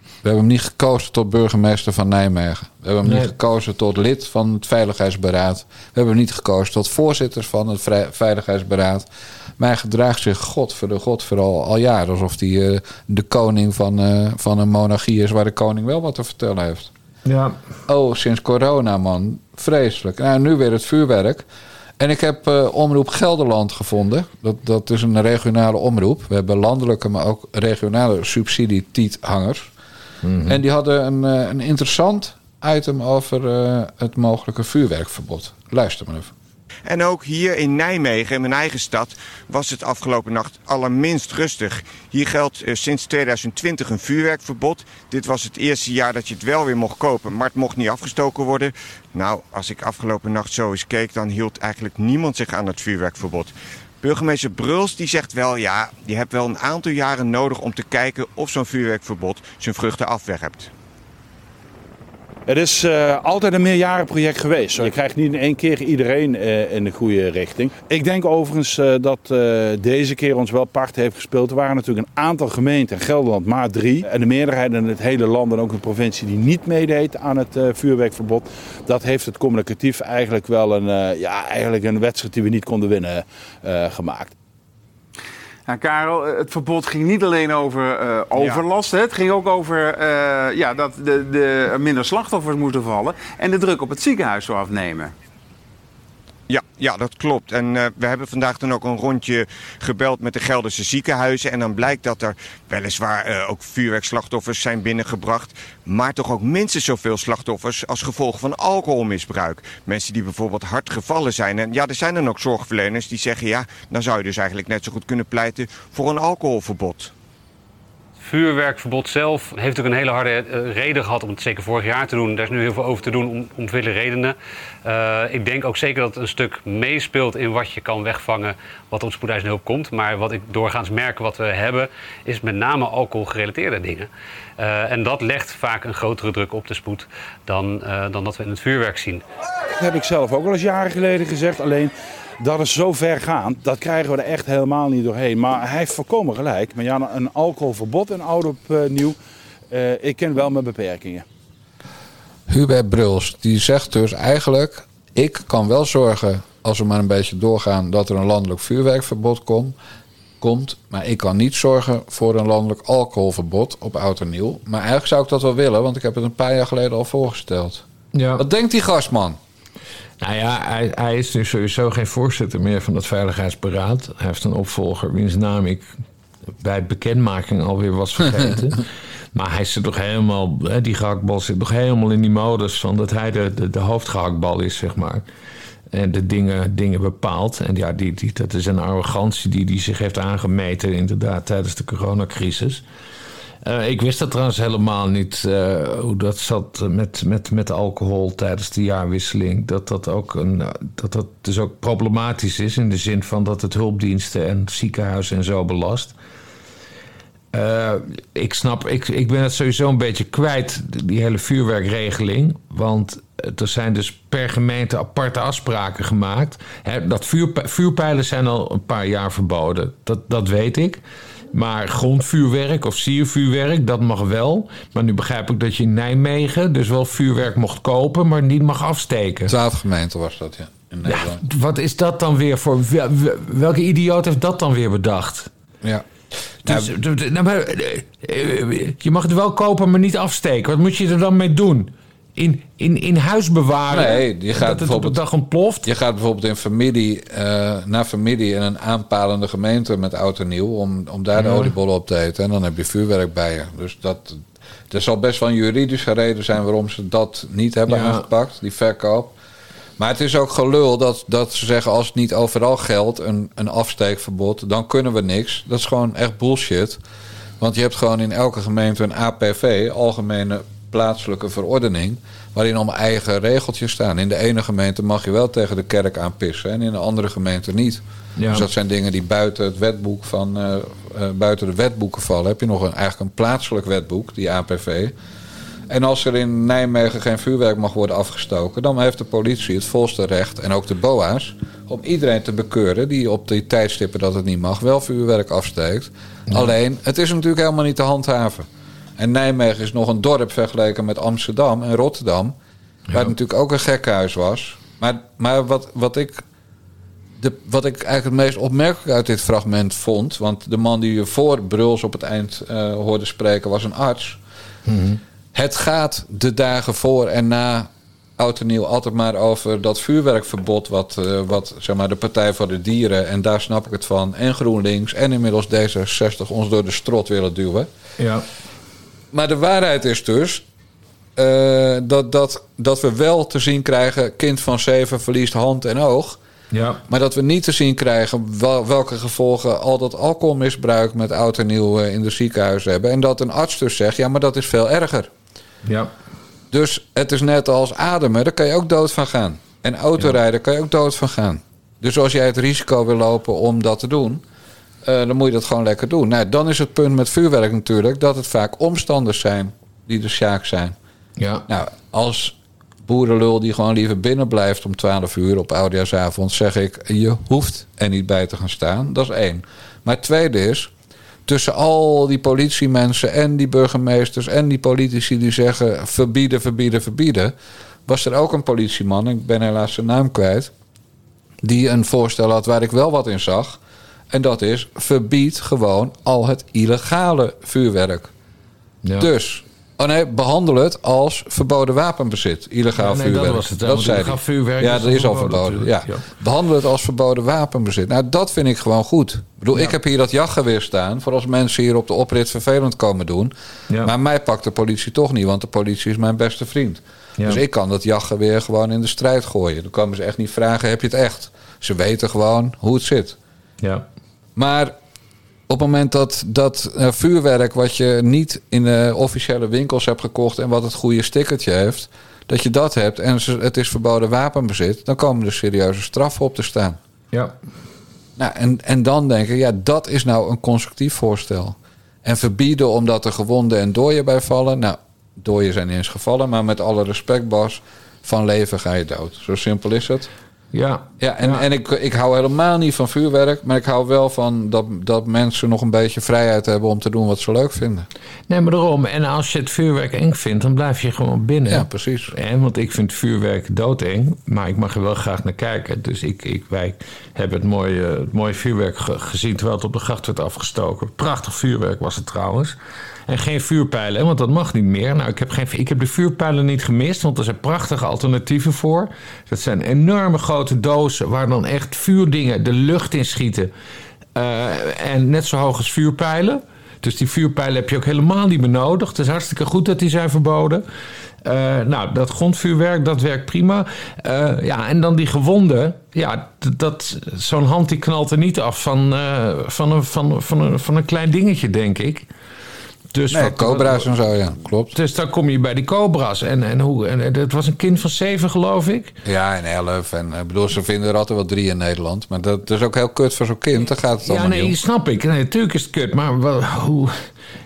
We hebben hem niet gekozen tot burgemeester van Nijmegen. We hebben hem Nee. niet gekozen tot lid van het Veiligheidsberaad. We hebben hem niet gekozen tot voorzitter van het Veiligheidsberaad. Maar hij gedraagt zich, god voor de god vooral al jaren... alsof hij eh, de koning van, eh, van een monarchie is... waar de koning wel wat te vertellen heeft. Ja, Oh, sinds corona, man. Vreselijk. Nou, nu weer het vuurwerk. En ik heb eh, Omroep Gelderland gevonden. Dat, dat is een regionale omroep. We hebben landelijke, maar ook regionale subsidietiethangers. En die hadden een, een interessant item over eh, het mogelijke vuurwerkverbod. Luister maar even. En ook hier in Nijmegen, in mijn eigen stad, was het afgelopen nacht allerminst rustig. Hier geldt eh, sinds 2020 een vuurwerkverbod. Dit was het eerste jaar dat je het wel weer mocht kopen, maar het mocht niet afgestoken worden. Nou, als ik afgelopen nacht zo eens keek, dan hield eigenlijk niemand zich aan het vuurwerkverbod. Burgemeester Bruls die zegt wel, ja, je hebt wel een aantal jaren nodig om te kijken of zo'n vuurwerkverbod zijn vruchten afwerpt. Het is eh, altijd een meerjarenproject geweest. Je krijgt niet in één keer iedereen eh, in de goede richting. Ik denk overigens eh, dat deze keer ons wel part heeft gespeeld. Er waren natuurlijk een aantal gemeenten, in Gelderland maar drie. En de meerderheid in het hele land en ook een provincie die niet meedeed aan het vuurwerkverbod. Dat heeft het communicatief eigenlijk wel een, ja, eigenlijk een wedstrijd die we niet konden winnen gemaakt. Ja, Karel, eh, het verbod ging niet alleen over eh, overlast. Hè? Het ging ook over eh, ja, dat de, de, er minder slachtoffers moeten vallen. En de druk op het ziekenhuis zou afnemen. Ja, ja, dat klopt. En eh, we hebben vandaag dan ook een rondje gebeld met de Gelderse ziekenhuizen. En dan blijkt dat er weliswaar eh, ook vuurwerkslachtoffers zijn binnengebracht. Maar toch ook minstens zoveel slachtoffers als gevolg van alcoholmisbruik. Mensen die bijvoorbeeld hard gevallen zijn. En ja, er zijn dan ook zorgverleners die zeggen... ja, dan zou je dus eigenlijk net zo goed kunnen pleiten voor een alcoholverbod. Vuurwerkverbod zelf heeft ook een hele harde eh, reden gehad om het zeker vorig jaar te doen. Daar is nu heel veel over te doen om, vele redenen. Eh, ik denk ook zeker dat het een stuk meespeelt in wat je kan wegvangen wat op spoedeisende hulp komt. Maar wat ik doorgaans merk wat we hebben, is met name alcoholgerelateerde dingen. Eh, en dat legt vaak een grotere druk op de spoed dan, dan dat we in het vuurwerk zien. Dat heb ik zelf ook al eens jaren geleden gezegd. Alleen dat is zo ver gaan, dat krijgen we er echt helemaal niet doorheen. Maar hij heeft voorkomen gelijk. Maar ja, een alcoholverbod in oud op uh, nieuw, uh, ik ken wel mijn beperkingen. Hubert Bruls, die zegt dus eigenlijk... ik kan wel zorgen, als we maar een beetje doorgaan... dat er een landelijk vuurwerkverbod komt komt. Maar ik kan niet zorgen voor een landelijk alcoholverbod op oud en nieuw. Maar eigenlijk zou ik dat wel willen, want ik heb het een paar jaar geleden al voorgesteld. Ja. Wat denkt die gastman? Nou ja, hij, hij, is nu sowieso geen voorzitter meer van het Veiligheidsberaad. Hij heeft een opvolger wiens naam ik bij bekendmaking alweer was vergeten. maar hij zit toch helemaal, die gehaktbal zit nog helemaal in die modus van dat hij de, de, de hoofdgehaktbal is, zeg maar en de dingen, dingen bepaalt. En ja, die, die, dat is een arrogantie die, die zich heeft aangemeten inderdaad tijdens de coronacrisis. Uh, ik wist dat trouwens helemaal niet uh, hoe dat zat met, met, met alcohol tijdens de jaarwisseling. Dat dat, ook een, dat dat dus ook problematisch is in de zin van dat het hulpdiensten en ziekenhuizen en zo belast. Uh, ik snap, ik, ik ben het sowieso een beetje kwijt, die hele vuurwerkregeling. Want er zijn dus per gemeente aparte afspraken gemaakt. dat vuurpijlen zijn al een paar jaar verboden, dat, dat weet ik. Maar grondvuurwerk of siervuurwerk, dat mag wel. Maar nu begrijp ik dat je in Nijmegen dus wel vuurwerk mocht kopen, maar niet mag afsteken. Zaadgemeente was dat, ja. Wat is dat dan weer voor. Welke idioot heeft dat dan weer bedacht? Ja. Dus, nou, maar, eh, eh, je mag het wel kopen, maar niet afsteken. Wat moet je er dan mee doen? In, in, in huis bewaren. Nee, je gaat dat het op dag ontploft. Je gaat bijvoorbeeld in familie, uh, naar familie in een aanpalende gemeente met oud en nieuw. Om, om daar de oliebollen op te eten. En dan heb je vuurwerk bij je. Dus dat, er zal best wel een juridische reden zijn waarom ze dat niet hebben aangepakt, die verkoop. Maar het is ook gelul dat, dat ze zeggen als het niet overal geldt, een, een afsteekverbod, dan kunnen we niks. Dat is gewoon echt bullshit. Want je hebt gewoon in elke gemeente een APV, Algemene plaatselijke verordening. waarin om eigen regeltjes staan. In de ene gemeente mag je wel tegen de kerk aanpissen en in de andere gemeente niet. Dus dat zijn dingen die buiten het wetboek van. Uh, uh, buiten de wetboeken vallen. Heb je nog een, eigenlijk een plaatselijk wetboek, die APV. En als er in Nijmegen geen vuurwerk mag worden afgestoken, dan heeft de politie het volste recht en ook de BOA's om iedereen te bekeuren die op die tijdstippen dat het niet mag wel vuurwerk afsteekt. Alleen, het is natuurlijk helemaal niet te handhaven. En Nijmegen is nog een dorp vergeleken met Amsterdam en Rotterdam. Waar het natuurlijk ook een gekhuis was. Maar, maar wat, wat, ik, de, wat ik eigenlijk het meest opmerkelijk uit dit fragment vond. Want de man die je voor Bruls op het eind uh, hoorde spreken was een arts. Mhm. Het gaat de dagen voor en na oud en nieuw altijd maar over dat vuurwerkverbod. Wat, uh, wat zeg maar, de Partij voor de Dieren, en daar snap ik het van. En GroenLinks en inmiddels D66 ons door de strot willen duwen. Ja maar de waarheid is dus uh, dat, dat, dat we wel te zien krijgen... kind van zeven verliest hand en oog. Ja. Maar dat we niet te zien krijgen wel, welke gevolgen al dat alcoholmisbruik met oud en nieuw in de ziekenhuizen hebben. En dat een arts dus zegt, ja, maar dat is veel erger. Ja. Dus het is net als ademen, daar kan je ook dood van gaan. En autorijden kan je ook dood van gaan. Dus als jij het risico wil lopen om dat te doen, uh, dan moet je dat gewoon lekker doen. Nou, dan is het punt met vuurwerk natuurlijk dat het vaak omstanders zijn die de sjaak zijn. Ja. Nou, als boerenlul die gewoon liever binnen blijft om 12 uur op oudejaarsavond, zeg ik, je hoeft er niet bij te gaan staan. Dat is één. Maar het tweede is, tussen al die politiemensen en die burgemeesters en die politici die zeggen verbieden, verbieden, verbieden, was er ook een politieman, ik ben helaas zijn naam kwijt, die een voorstel had waar ik wel wat in zag. En dat is, verbied gewoon al het illegale vuurwerk. Ja. Dus, oh nee, behandel het als verboden wapenbezit. Illegaal ja, nee, vuurwerk. Dat, was het, dat zei vuurwerk Ja, dat is al verboden. Ja. ja. Behandel het als verboden wapenbezit. Nou, dat vind ik gewoon goed. Ik bedoel, ik heb hier dat jachtgeweer staan... voor als mensen hier op de oprit vervelend komen doen. Maar mij pakt de politie toch niet... want de politie is mijn beste vriend. Dus ik kan dat jachtgeweer gewoon in de strijd gooien. Dan komen ze echt niet vragen, heb je het echt? Ze weten gewoon hoe het zit. Ja. Maar op het moment dat dat uh, vuurwerk wat je niet in de officiële winkels hebt gekocht en wat het goede stickertje heeft, dat je dat hebt en het is verboden wapenbezit, dan komen er serieuze straffen op te staan. Ja. Nou, en, en dan denken, ja, dat is nou een constructief voorstel. En verbieden omdat er gewonden en dooien bij vallen. Nou, dooien zijn eens gevallen, maar met alle respect, Bas. van leven ga je dood. Zo simpel is het. Ja. Ja, en, en ik, ik hou helemaal niet van vuurwerk, maar ik hou wel van dat, dat mensen nog een beetje vrijheid hebben om te doen wat ze leuk vinden. Nee, maar daarom. En als je het vuurwerk eng vindt, dan blijf je gewoon binnen. Ja, precies. En, want ik vind vuurwerk doodeng, maar ik mag er wel graag naar kijken. Dus ik, ik, wij hebben het mooie, het mooie vuurwerk ge- gezien terwijl het op de gracht werd afgestoken. Prachtig vuurwerk was het trouwens. En geen vuurpijlen, want dat mag niet meer. Nou, ik heb, geen, ik heb de vuurpijlen niet gemist, want er zijn prachtige alternatieven voor. Dat zijn enorme grote dozen waar dan echt vuurdingen de lucht in schieten. Eh, en net zo hoog als vuurpijlen. Dus die vuurpijlen heb je ook helemaal niet meer nodig. Het is hartstikke goed dat die zijn verboden. Eh, nou, dat grondvuurwerk, dat werkt prima. Eh, ja, en dan die gewonden. Ja, dat, zo'n hand die knalt er niet af van, van, een, van, van, een, van een klein dingetje, denk ik. Dus Nee, wat- cobra's en zo, ja, klopt. Dus dan kom je bij die cobra's. En, en, hoe, en het was een kind van zeven, geloof ik. Ja, en elf. En ik bedoel, ze vinden er altijd wel drie in Nederland. Maar dat is ook heel kut voor zo'n kind. Daar gaat het Ja, allemaal nee, niet om. snap ik. Nee, natuurlijk is het kut. Maar wel, hoe,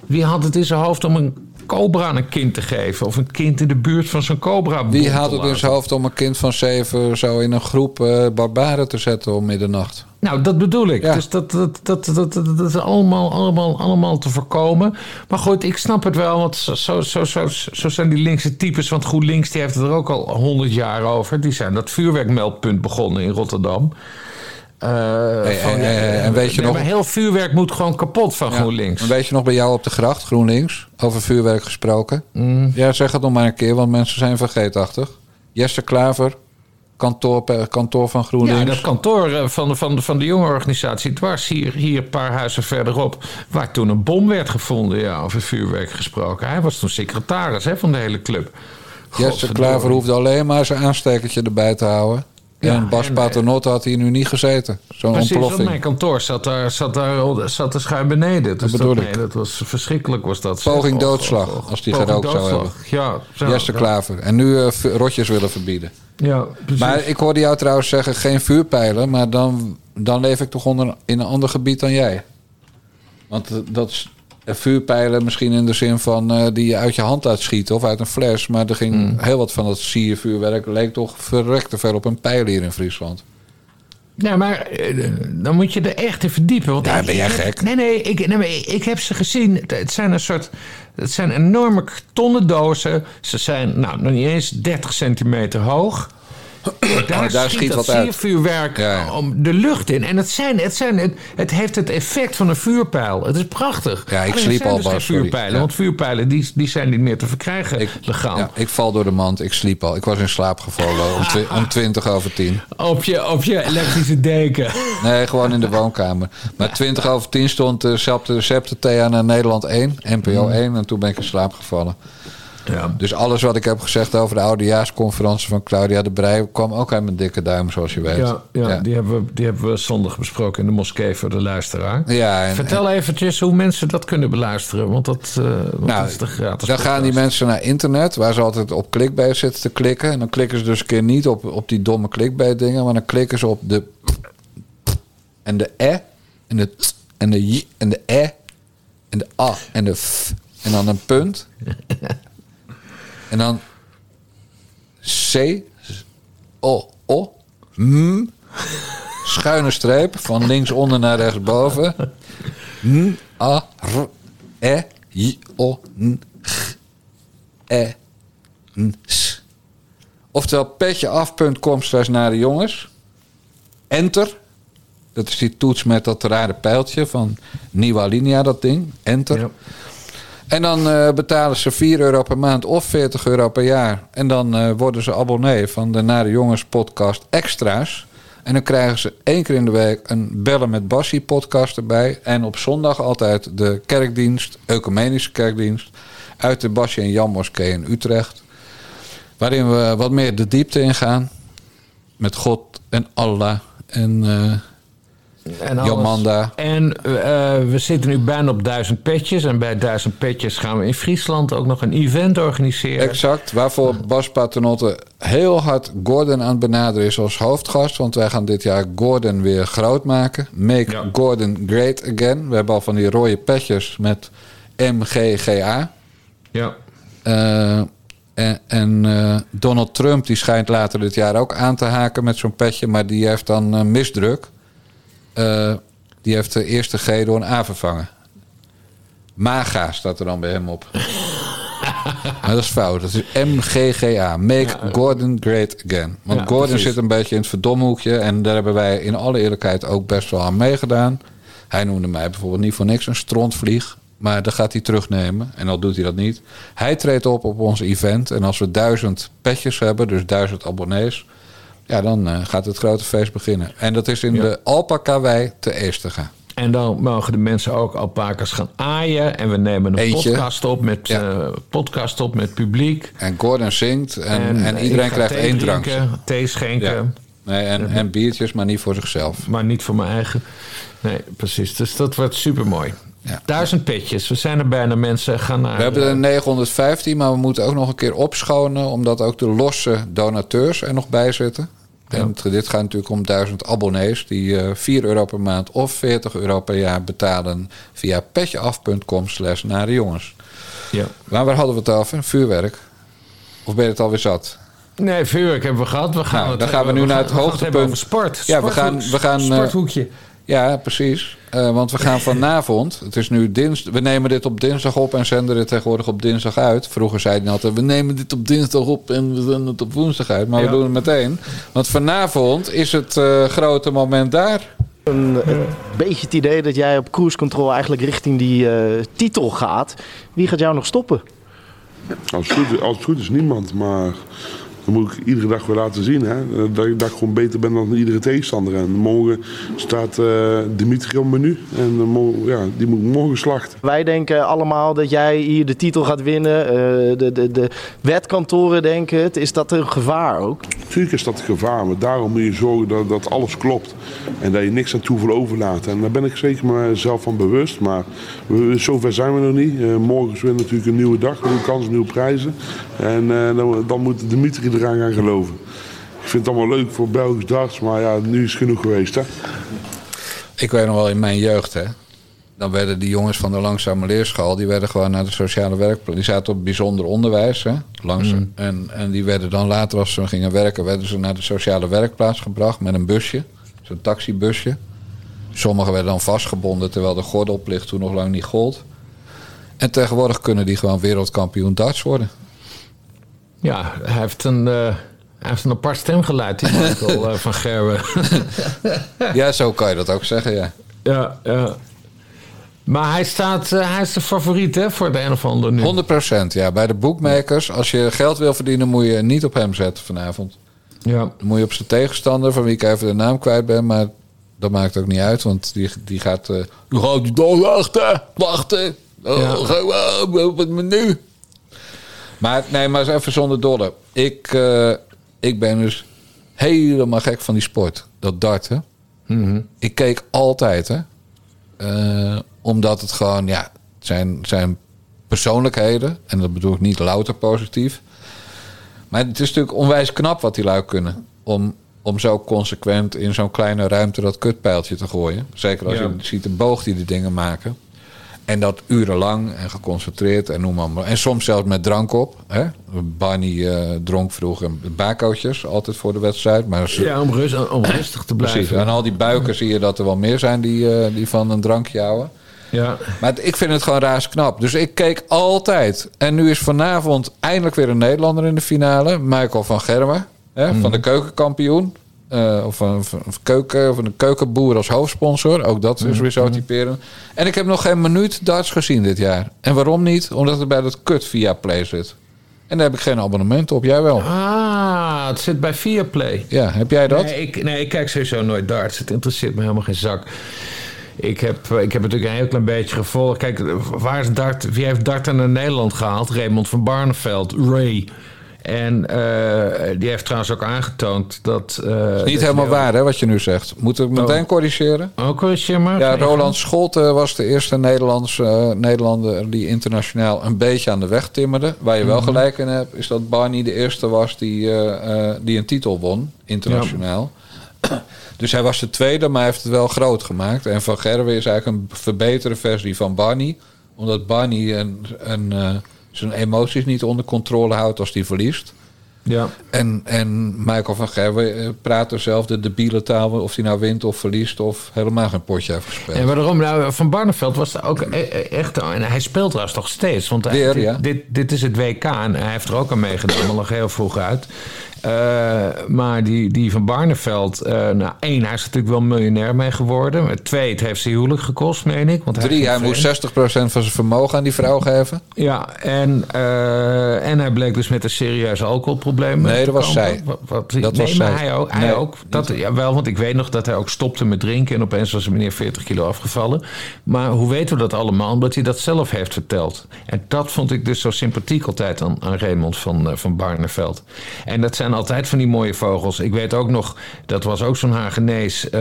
wie had het in zijn hoofd om een cobra aan een kind te geven? Of een kind in de buurt van zo'n cobra Wie had het in zijn hoofd om een kind van zeven zo in een groep eh, barbaren te zetten om middernacht? Nou, dat bedoel ik. Ja. Dus dat, dat, dat, dat, dat, is allemaal, allemaal, allemaal te voorkomen. Maar goed, ik snap het wel. Want zo, zo, zo, zo, zo zijn die linkse types. Want GroenLinks die heeft het er ook al honderd jaar over. Die zijn dat vuurwerkmeldpunt begonnen in Rotterdam. Eh, van, en- en- en weet je nee, nog- Maar heel vuurwerk moet gewoon kapot van GroenLinks. En weet je nog bij jou op de gracht, GroenLinks, over vuurwerk gesproken? Mm. Ja, zeg het nog maar een keer, want mensen zijn vergeetachtig. Jesse Klaver, kantoor, per- kantoor van GroenLinks. Ja, dat kantoor eh, van, de- van, de- van de jonge organisatie dwars hier, hier een paar huizen verderop, waar toen een bom werd gevonden, ja, over vuurwerk gesproken. Hij was toen secretaris hè, van de hele club. Jesse. Klaver hoefde alleen maar zijn aanstekertje erbij te houden. Ja, en Bas en- Paternotte had hier nu niet gezeten. Zo'n ontploffing. mijn kantoor zat daar, zat daar, zat er schuin beneden. Dus bedoel dat, ik. nee, dat was verschrikkelijk, was dat. Poging och, doodslag, och. als die gerookt zou doodslag. Ja, zo, Jesse. Klaver. En nu eh, rotjes willen verbieden. Ja, precies. Maar ik hoorde jou trouwens zeggen geen vuurpijlen, maar dan, dan leef ik toch onder, in een ander gebied dan jij. Want eh, dat is eh, vuurpijlen misschien in de zin van eh, die je uit je hand uitschieten of uit een fles. Maar er ging Hmm. heel wat van dat siervuurwerk leek toch verrekte veel op een pijl hier in Friesland. Ja, maar dan moet je er echt in verdiepen. Want Ja, ik- ben jij heb- gek? Nee, nee, ik, nee ik, heb ze gezien. Het zijn een soort. Het zijn enorme kartonnen dozen. Ze zijn nou nog niet eens 30 centimeter hoog. Daar, Oh, daar schiet, schiet dat wat uit. Ja, ja. om de lucht in. En het, zijn, het, zijn, het, het heeft het effect van een vuurpijl. Het is prachtig. Ja, ik sliep al, dus vuurpijlen. Ja. Want vuurpijlen die, die zijn niet meer te verkrijgen legaal. Ja, ik val door de mand, ik sliep al. Ik was in slaap gevallen om, twi- om 20 over 10. Op, je, op je elektrische deken. Nee, gewoon in de woonkamer. Maar 20 over 10 stond de Septe, de Thea naar Nederland 1, NPO 1. En toen ben ik in slaap gevallen. Ja. Dus alles wat ik heb gezegd over de oudejaarsconferentie van Claudia de Brij... kwam ook uit mijn dikke duim, zoals je weet. Ja, ja, Die, hebben we, die hebben we zondag besproken in de moskee voor de luisteraar. Ja, en- Vertel eventjes hoe mensen dat kunnen beluisteren. Want dat, eh, want Nou, dat is de gratis Dan gaan die mensen naar internet, waar ze altijd op clickbait zitten te klikken. En dan klikken ze dus een keer niet op, op die domme clickbait dingen, maar dan klikken ze op de en de e en de t en de j en de e en de a en de f en dan een punt. en dan c o o m schuine streep van linksonder naar rechtsboven. N a r e j o n g e n s. Oftewel petjeaf.com slash naar de jongens. Enter. Dat is die toets met dat rare pijltje van Nieuwe Alinea, dat ding. Enter. En dan eh, betalen ze 4 euro per maand of 40 euro per jaar. En dan eh, worden ze abonnee van de Nare Jongens podcast Extra's. En dan krijgen ze één keer in de week een Bellen met Bassie podcast erbij. En op zondag altijd de kerkdienst, ecumenische kerkdienst... uit de Bassie en Jan Moskee in Utrecht. Waarin we wat meer de diepte ingaan. Met God en Allah en eh En alles. Jomanda. En eh, we zitten nu bijna op duizend petjes. En bij duizend petjes gaan we in Friesland ook nog een event organiseren. Exact, waarvoor Bas Paternotte heel hard Gordon aan het benaderen is als hoofdgast. Want wij gaan dit jaar Gordon weer groot maken. Make Gordon great again. We hebben al van die rode petjes met MGGA. Ja. Eh, En, en eh, Donald Trump die schijnt later dit jaar ook aan te haken met zo'n petje, maar die heeft dan misdruk. Eh, die heeft de eerste G door een A vervangen. MAGA staat er dan bij hem op. maar dat is fout. Dat is MGGA. Make Gordon Great Again. Want Ja, Gordon precies. zit een beetje in het verdomhoekje. En daar hebben wij in alle eerlijkheid ook best wel aan meegedaan. Hij noemde mij bijvoorbeeld niet voor niks een strontvlieg. Maar dat gaat hij terugnemen. En al doet hij dat niet. Hij treedt op op ons event. En als we duizend petjes hebben, dus duizend abonnees. Ja, dan eh, gaat het grote feest beginnen. En dat is in Ja. de Alpaca-wei te Eestega. En dan mogen de mensen ook alpakas gaan aaien. En we nemen een Eentje. podcast op met, Ja. eh, podcast op met publiek. En Gordon zingt. En, en, ik iedereen ga krijgt één drankje. Thee schenken. Ja. Nee, en, en biertjes, maar niet voor zichzelf. Maar niet voor mijn eigen. Nee, precies. Dus dat wordt super mooi. Duizend petjes. We zijn er bijna. Mensen gaan naar. We hebben er 915, maar we moeten ook nog een keer opschonen... omdat ook de losse donateurs er nog bij zitten. En het- dit gaat natuurlijk om 1000 abonnees... die eh 4 euro per maand of 40 euro per jaar betalen... via petjeaf.com slash nare jongens. Ja. Maar waar hadden we het over? Vuurwerk? Of ben je het alweer zat? Nee, vuurwerk hebben we gehad. We gaan Nou, het dan gaan we nu naar het we gaan hebben hoogtepunt. sport. Ja, we gaan... We gaan eh, sporthoekje. Ja, precies. Eh, want we gaan vanavond, het is nu dinsdag, we nemen dit op dinsdag op en zenden dit tegenwoordig op dinsdag uit. Vroeger zei hij altijd, we nemen dit op dinsdag op en we zenden het op woensdag uit. Maar Ja. we doen het meteen. Want vanavond is het eh, grote moment daar. Een, een beetje het idee dat jij op cruise control eigenlijk richting die eh, titel gaat. Wie gaat jou nog stoppen? Als het, goed, als het goed is niemand, maar moet ik iedere dag weer laten zien hè, dat, ik, dat ik gewoon beter ben dan iedere tegenstander. En morgen staat eh, Dimitri op menu en eh, ja, die moet morgen slachten. Wij denken allemaal dat jij hier de titel gaat winnen. Eh, de, de, de wetkantoren denken het. Is dat een gevaar ook? Natuurlijk is dat een gevaar, maar daarom moet je zorgen dat, dat alles klopt. En dat je niks aan toeval overlaat. En daar ben ik zeker mezelf van bewust. Maar we, zover zijn we nog niet. Eh, morgen is weer natuurlijk een nieuwe dag, nieuwe kansen, nieuwe prijzen. En eh, dan, dan moet Dimitri eraan gaan geloven. Ik vind het allemaal leuk voor Belgisch darts, maar ja, nu is het genoeg geweest. Hè? Ik weet nog wel in mijn jeugd, hè. Dan werden die jongens van de langzame leerschool... die werden gewoon naar de sociale werkplaats. Die zaten op bijzonder onderwijs, hè. Langs, Mm. en, en die werden dan later, als ze gingen werken... werden ze naar de sociale werkplaats gebracht met een busje. Zo'n taxibusje. Sommigen werden dan vastgebonden... terwijl de gordelplicht toen nog lang niet gold. En tegenwoordig kunnen die gewoon wereldkampioen darts worden. Ja, hij heeft een, eh, hij heeft een apart stemgeluid, die Michael eh, van Gerwen. Ja, zo kan je dat ook zeggen, ja. ja, ja. Maar hij, staat, eh, hij is de favoriet hè, voor de een of ander nu. 100% ja. Bij de bookmakers, als je geld wil verdienen... moet je niet op hem zetten vanavond. Ja. Dan moet je op zijn tegenstander, van wie ik even de naam kwijt ben, maar dat maakt ook niet uit, want die, die gaat. eh die gaat dan wachten, wachten. Oh, Ja. ga op het menu. Maar nee, maar eens even zonder dolle. Ik, eh, ik ben dus helemaal gek van die sport. Dat darten. Mhm. Ik keek altijd, hè. Eh, omdat het gewoon, ja, het zijn, zijn persoonlijkheden. En dat bedoel ik niet louter positief. Maar het is natuurlijk onwijs knap wat die lui kunnen. Om, om zo consequent in zo'n kleine ruimte dat kutpijltje te gooien. Zeker als Ja. je ziet de boog die die dingen maken. En dat urenlang en geconcentreerd en noem maar. maar. En soms zelfs met drank op. Hè? Barney eh, dronk vroeger bakootjes altijd voor de wedstrijd. Maar ze- Ja, om, rust, om rustig te blijven. Precies. Aan al die buiken zie je dat er wel meer zijn die, eh, die van een drankje houden. Ja. Maar het- ik vind het gewoon raars knap. Dus ik keek altijd. En nu is vanavond eindelijk weer een Nederlander in de finale. Michael van Gerwen. Hè, Van de keukenkampioen. Eh, of van keuken, van de keukenboer als hoofdsponsor. Ook dat is weer zo typerend. En ik heb nog geen minuut darts gezien dit jaar. En waarom niet? Omdat het bij dat kut via Play zit. En daar heb ik geen abonnement op. Jij wel? Ah, het zit bij Viaplay. Ja, heb jij dat? Nee ik, nee, ik kijk sowieso nooit darts. Het interesseert me helemaal geen zak. Ik heb, ik heb natuurlijk een heel klein beetje gevolgd. Kijk, waar is Dart? Wie heeft Dart naar Nederland gehaald? Raymond van Barneveld, Ray. En eh, die heeft trouwens ook aangetoond dat... eh, is niet helemaal waar, hè, wat je nu zegt. Moet ik meteen corrigeren? Oh, corrigeer maar. Ja, Roland Scholte was de eerste Nederlands, eh, Nederlander die internationaal een beetje aan de weg timmerde. Waar je wel Mhm. gelijk in hebt, is dat Barney de eerste was die, die een titel won, internationaal. Dus hij was de tweede, maar hij heeft het wel groot gemaakt. En Van Gerwen is eigenlijk een verbeterde versie van Barney. Omdat Barney een, een, zijn emoties niet onder controle houdt als hij verliest. Ja. En, en Michael van Gerwen eh, praat er zelf de debiele taal... of hij nou wint of verliest of helemaal geen potje heeft gespeeld. En waarom? Nou, Van Barneveld was ook e- e- echt... En hij speelt trouwens nog steeds. Want hij- dit, ja. dit, dit is het WK en hij heeft er ook aan meegedaan. al lag heel vroeg uit. Eh, maar die, die Van Barneveld... eh, nou, één, hij is natuurlijk wel miljonair mee geworden. Twee, het heeft zijn huwelijk gekost, meen ik. Want Drie, ging hij moest 60% van zijn vermogen aan die vrouw geven. Ja, en, eh, en hij bleek dus met een serieus alcoholprobleem. Nee, dat was zij. Wat, wat- Dat nee, was maar zij. hij ook. Hij Nee, ook dat, ja, wel, want ik weet nog dat hij ook stopte met drinken. En opeens was de meneer 40 kilo afgevallen. Maar hoe weten we dat allemaal? Omdat hij dat zelf heeft verteld. En dat vond ik dus zo sympathiek altijd aan, aan Raymond van, van Barneveld. En dat zijn altijd van die mooie vogels. Ik weet ook nog, dat was ook zo'n Hagenees. eh,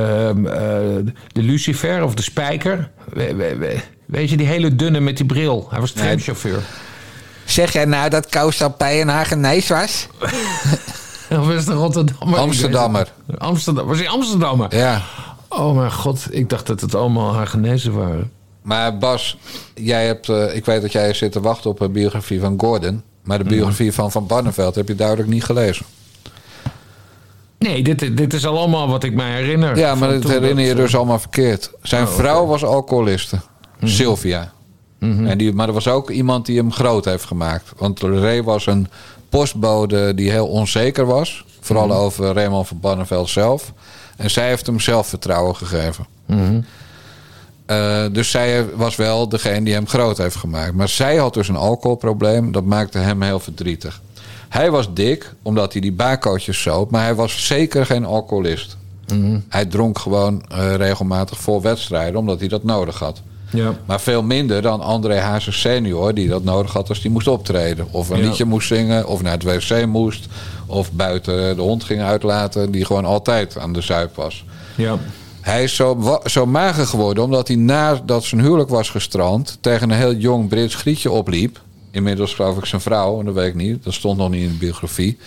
de Lucifer of de Spijker. We- we- we- weet je, die hele dunne met die bril. Hij was tramchauffeur. Zeg jij nou dat Kousapij een Hagenees was? Of is het een Rotterdammer? Amsterdammer. Amsterdam. Was hij Amsterdammer? Ja. Oh mijn god, ik dacht dat het allemaal Hagenezen waren. Maar Bas, jij hebt, eh, ik weet dat jij zit te wachten op een biografie van Gordon. Maar de biografie van Van Barneveld heb je duidelijk niet gelezen. Nee, dit, dit is allemaal wat ik mij herinner. Ja, maar dat herinner je dat, dus allemaal verkeerd. Zijn Oh, vrouw was alcoholiste. Mhm. Sylvia. en die, maar er was ook iemand die hem groot heeft gemaakt. Want Ray was een postbode die heel onzeker was. Vooral Mhm. over Raymond van Barneveld zelf. En zij heeft hem zelfvertrouwen gegeven. Mhm. Eh, dus zij was wel degene die hem groot heeft gemaakt. Maar zij had dus een alcoholprobleem. Dat maakte hem heel verdrietig. Hij was dik, omdat hij die bakootjes zoop. Maar hij was zeker geen alcoholist. Mhm. Hij dronk gewoon eh, regelmatig voor wedstrijden, omdat hij dat nodig had. Ja. Maar veel minder dan André Hazes senior, die dat nodig had als hij moest optreden. Of een Ja. liedje moest zingen, of naar het wc moest. Of buiten de hond ging uitlaten, die gewoon altijd aan de zuip was. Ja. Hij is zo, zo mager geworden omdat hij nadat zijn huwelijk was gestrand... tegen een heel jong Brits grietje opliep. Inmiddels geloof ik zijn vrouw, dat weet ik niet. Dat stond nog niet in de biografie.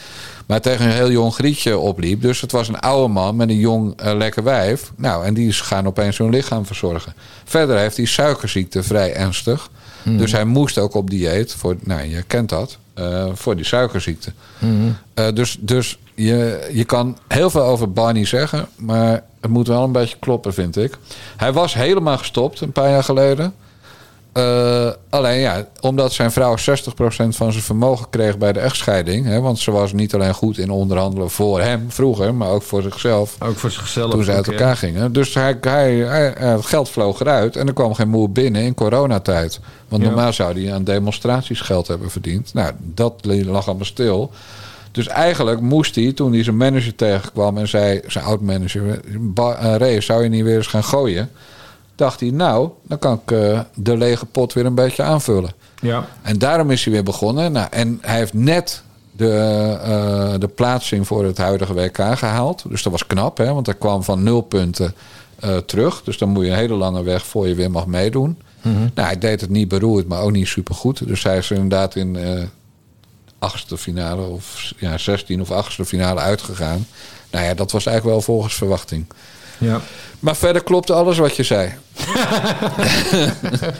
Maar tegen een heel jong grietje opliep. Dus het was een oude man met een jong eh, lekker wijf. Nou, en die gaan opeens hun lichaam verzorgen. Verder heeft hij suikerziekte vrij ernstig. Mhm. Dus hij moest ook op dieet. Voor, nou, je kent dat. eh, voor die suikerziekte. Eh, dus dus je, je kan heel veel over Barney zeggen, maar het moet wel een beetje kloppen, vind ik. Hij was helemaal gestopt een paar jaar geleden. Eh, alleen ja, omdat zijn vrouw 60% van zijn vermogen kreeg bij de echtscheiding. Hè, want ze was niet alleen goed in onderhandelen voor hem vroeger, maar ook voor zichzelf. Ook voor zichzelf. Toen ze uit ja. elkaar gingen. Dus hij, hij, hij- eh, het geld vloog eruit en er kwam geen moer binnen in coronatijd. Want Ja. normaal zou hij aan demonstraties geld hebben verdiend. Nou, dat lag allemaal stil. Dus eigenlijk moest hij, toen hij zijn manager tegenkwam en zei, zijn oud-manager, "Ba- eh, Ray, zou je niet weer eens gaan gooien? Dacht hij, nou, dan kan ik eh, de lege pot weer een beetje aanvullen. Ja. En daarom is hij weer begonnen. Nou, en hij heeft net de, eh, de plaatsing voor het huidige WK gehaald. Dus dat was knap, hè, want hij kwam van nul punten eh, terug. Dus dan moet je een hele lange weg voor je weer mag meedoen. Mhm. Nou, hij deed het niet beroerd, maar ook niet supergoed. Dus hij is er inderdaad in achtste finale of ja, 16 of achtste finale uitgegaan. Nou ja, dat was eigenlijk wel volgens verwachting. Ja. Maar verder klopte alles wat je zei.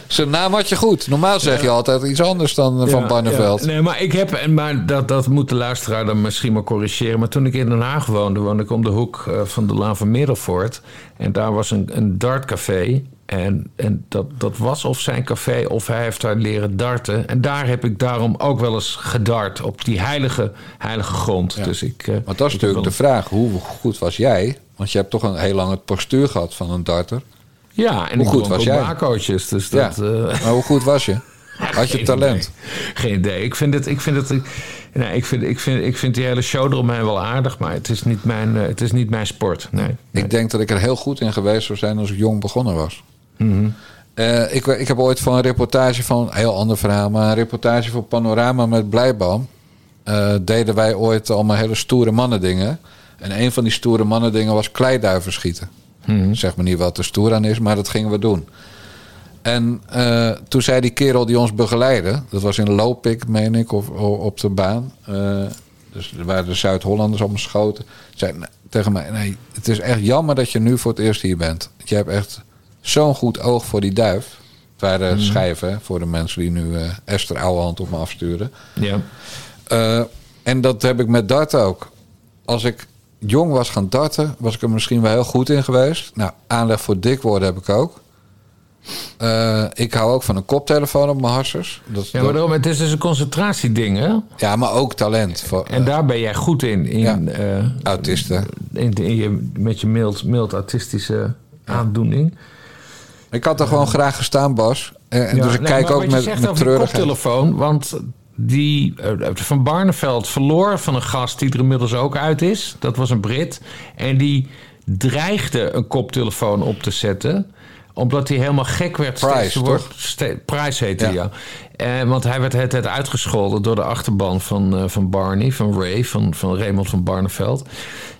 Zijn naam had je goed. Normaal zeg je altijd iets anders dan eh, Van Barneveld. ja. Nee, maar ik heb, maar dat, dat moet de luisteraar dan misschien maar corrigeren. Maar toen ik in Den Haag woonde, woonde ik om de hoek eh, van de Laan van Middelvoort. En daar was een, een dartcafé. En, en dat, dat was of zijn café of hij heeft daar leren darten. En daar heb ik daarom ook wel eens gedart op die heilige, heilige grond. Dus ik, eh, Want dat is natuurlijk de vraag. Hoe goed was jij? Want je hebt toch een heel lang het postuur gehad van een darter. Ja, en hoe ik goed was jij? dus Ja. dat, eh, Maar hoe goed was je? Had je talent? idee. Geen idee. Ik vind het. Ik vind het. Ik, ik, vind, ik, vind, ik vind die hele show eromheen wel aardig, maar het is niet mijn, eh, het is niet mijn sport. Nee. Ik denk dat ik er heel goed in geweest zou zijn als ik jong begonnen was. Mhm. Eh, ik, ik heb ooit van een reportage van, een heel ander verhaal, maar een reportage voor Panorama met Blijboom. eh, deden wij ooit allemaal hele stoere mannen dingen. En een van die stoere mannen dingen was kleiduiven schieten. Mhm. Zeg maar niet wat er stoer aan is, maar dat gingen we doen. En eh, toen zei die kerel die ons begeleidde, dat was in Lopik, meen ik, of, op de baan. eh, dus er waren de Zuid-Hollanders allemaal schoten. Zei tegen mij: Nee, het is echt jammer dat je nu voor het eerst hier bent. Je hebt echt zo'n goed oog voor die duif. waren Mhm. schijven, voor de mensen die nu eh, Esther Ouwehand op me afsturen. Ja. En dat heb ik met darten ook. Als ik jong was gaan darten, was ik er misschien wel heel goed in geweest. Nou, aanleg voor dik worden heb ik ook. Eh, ik hou ook van een koptelefoon op mijn harsers. Dat, Ja, maar daarom, het is dus een concentratieding, hè? ja, maar ook talent. Voor, En daar ben jij goed in. in eh, autisten. In, in je, met je mild, mild autistische aandoening. Ik had er gewoon graag gestaan, Bas. En, Ja, dus ik nee, kijk ook wat je met, zegt met over treurigheid. koptelefoon, want die eh, van Barneveld verloor van een gast die er inmiddels ook uit is. Dat was een Brit. En die dreigde een koptelefoon op te zetten omdat hij helemaal gek werd. Price, toch? Price heette hij, ja. Eh, want hij werd het uitgescholden door de achterban van, eh, van Barney, van Ray, van, van Raymond van Barneveld.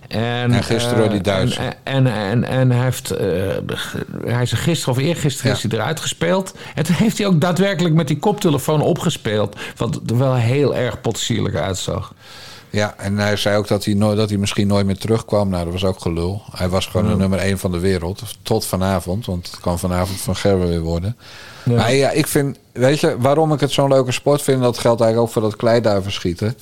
En, En gisteren door die eh, Duitser. En, en, en, en hij, heeft, eh, hij is er gisteren of eergisteren is hij eruit gespeeld. En toen heeft hij ook daadwerkelijk met die koptelefoon opgespeeld. Wat er wel heel erg potsierlijk uitzag. Ja, en hij zei ook dat hij, nooit, dat hij misschien nooit meer terugkwam. Nou, dat was ook gelul. Hij was gewoon de nummer één van de wereld. Tot vanavond, want het kan vanavond van Gerber weer worden. Ja. Maar ja, ik vind... Weet je, waarom ik het zo'n leuke sport vind... dat geldt eigenlijk ook voor dat kleiduivenschieten.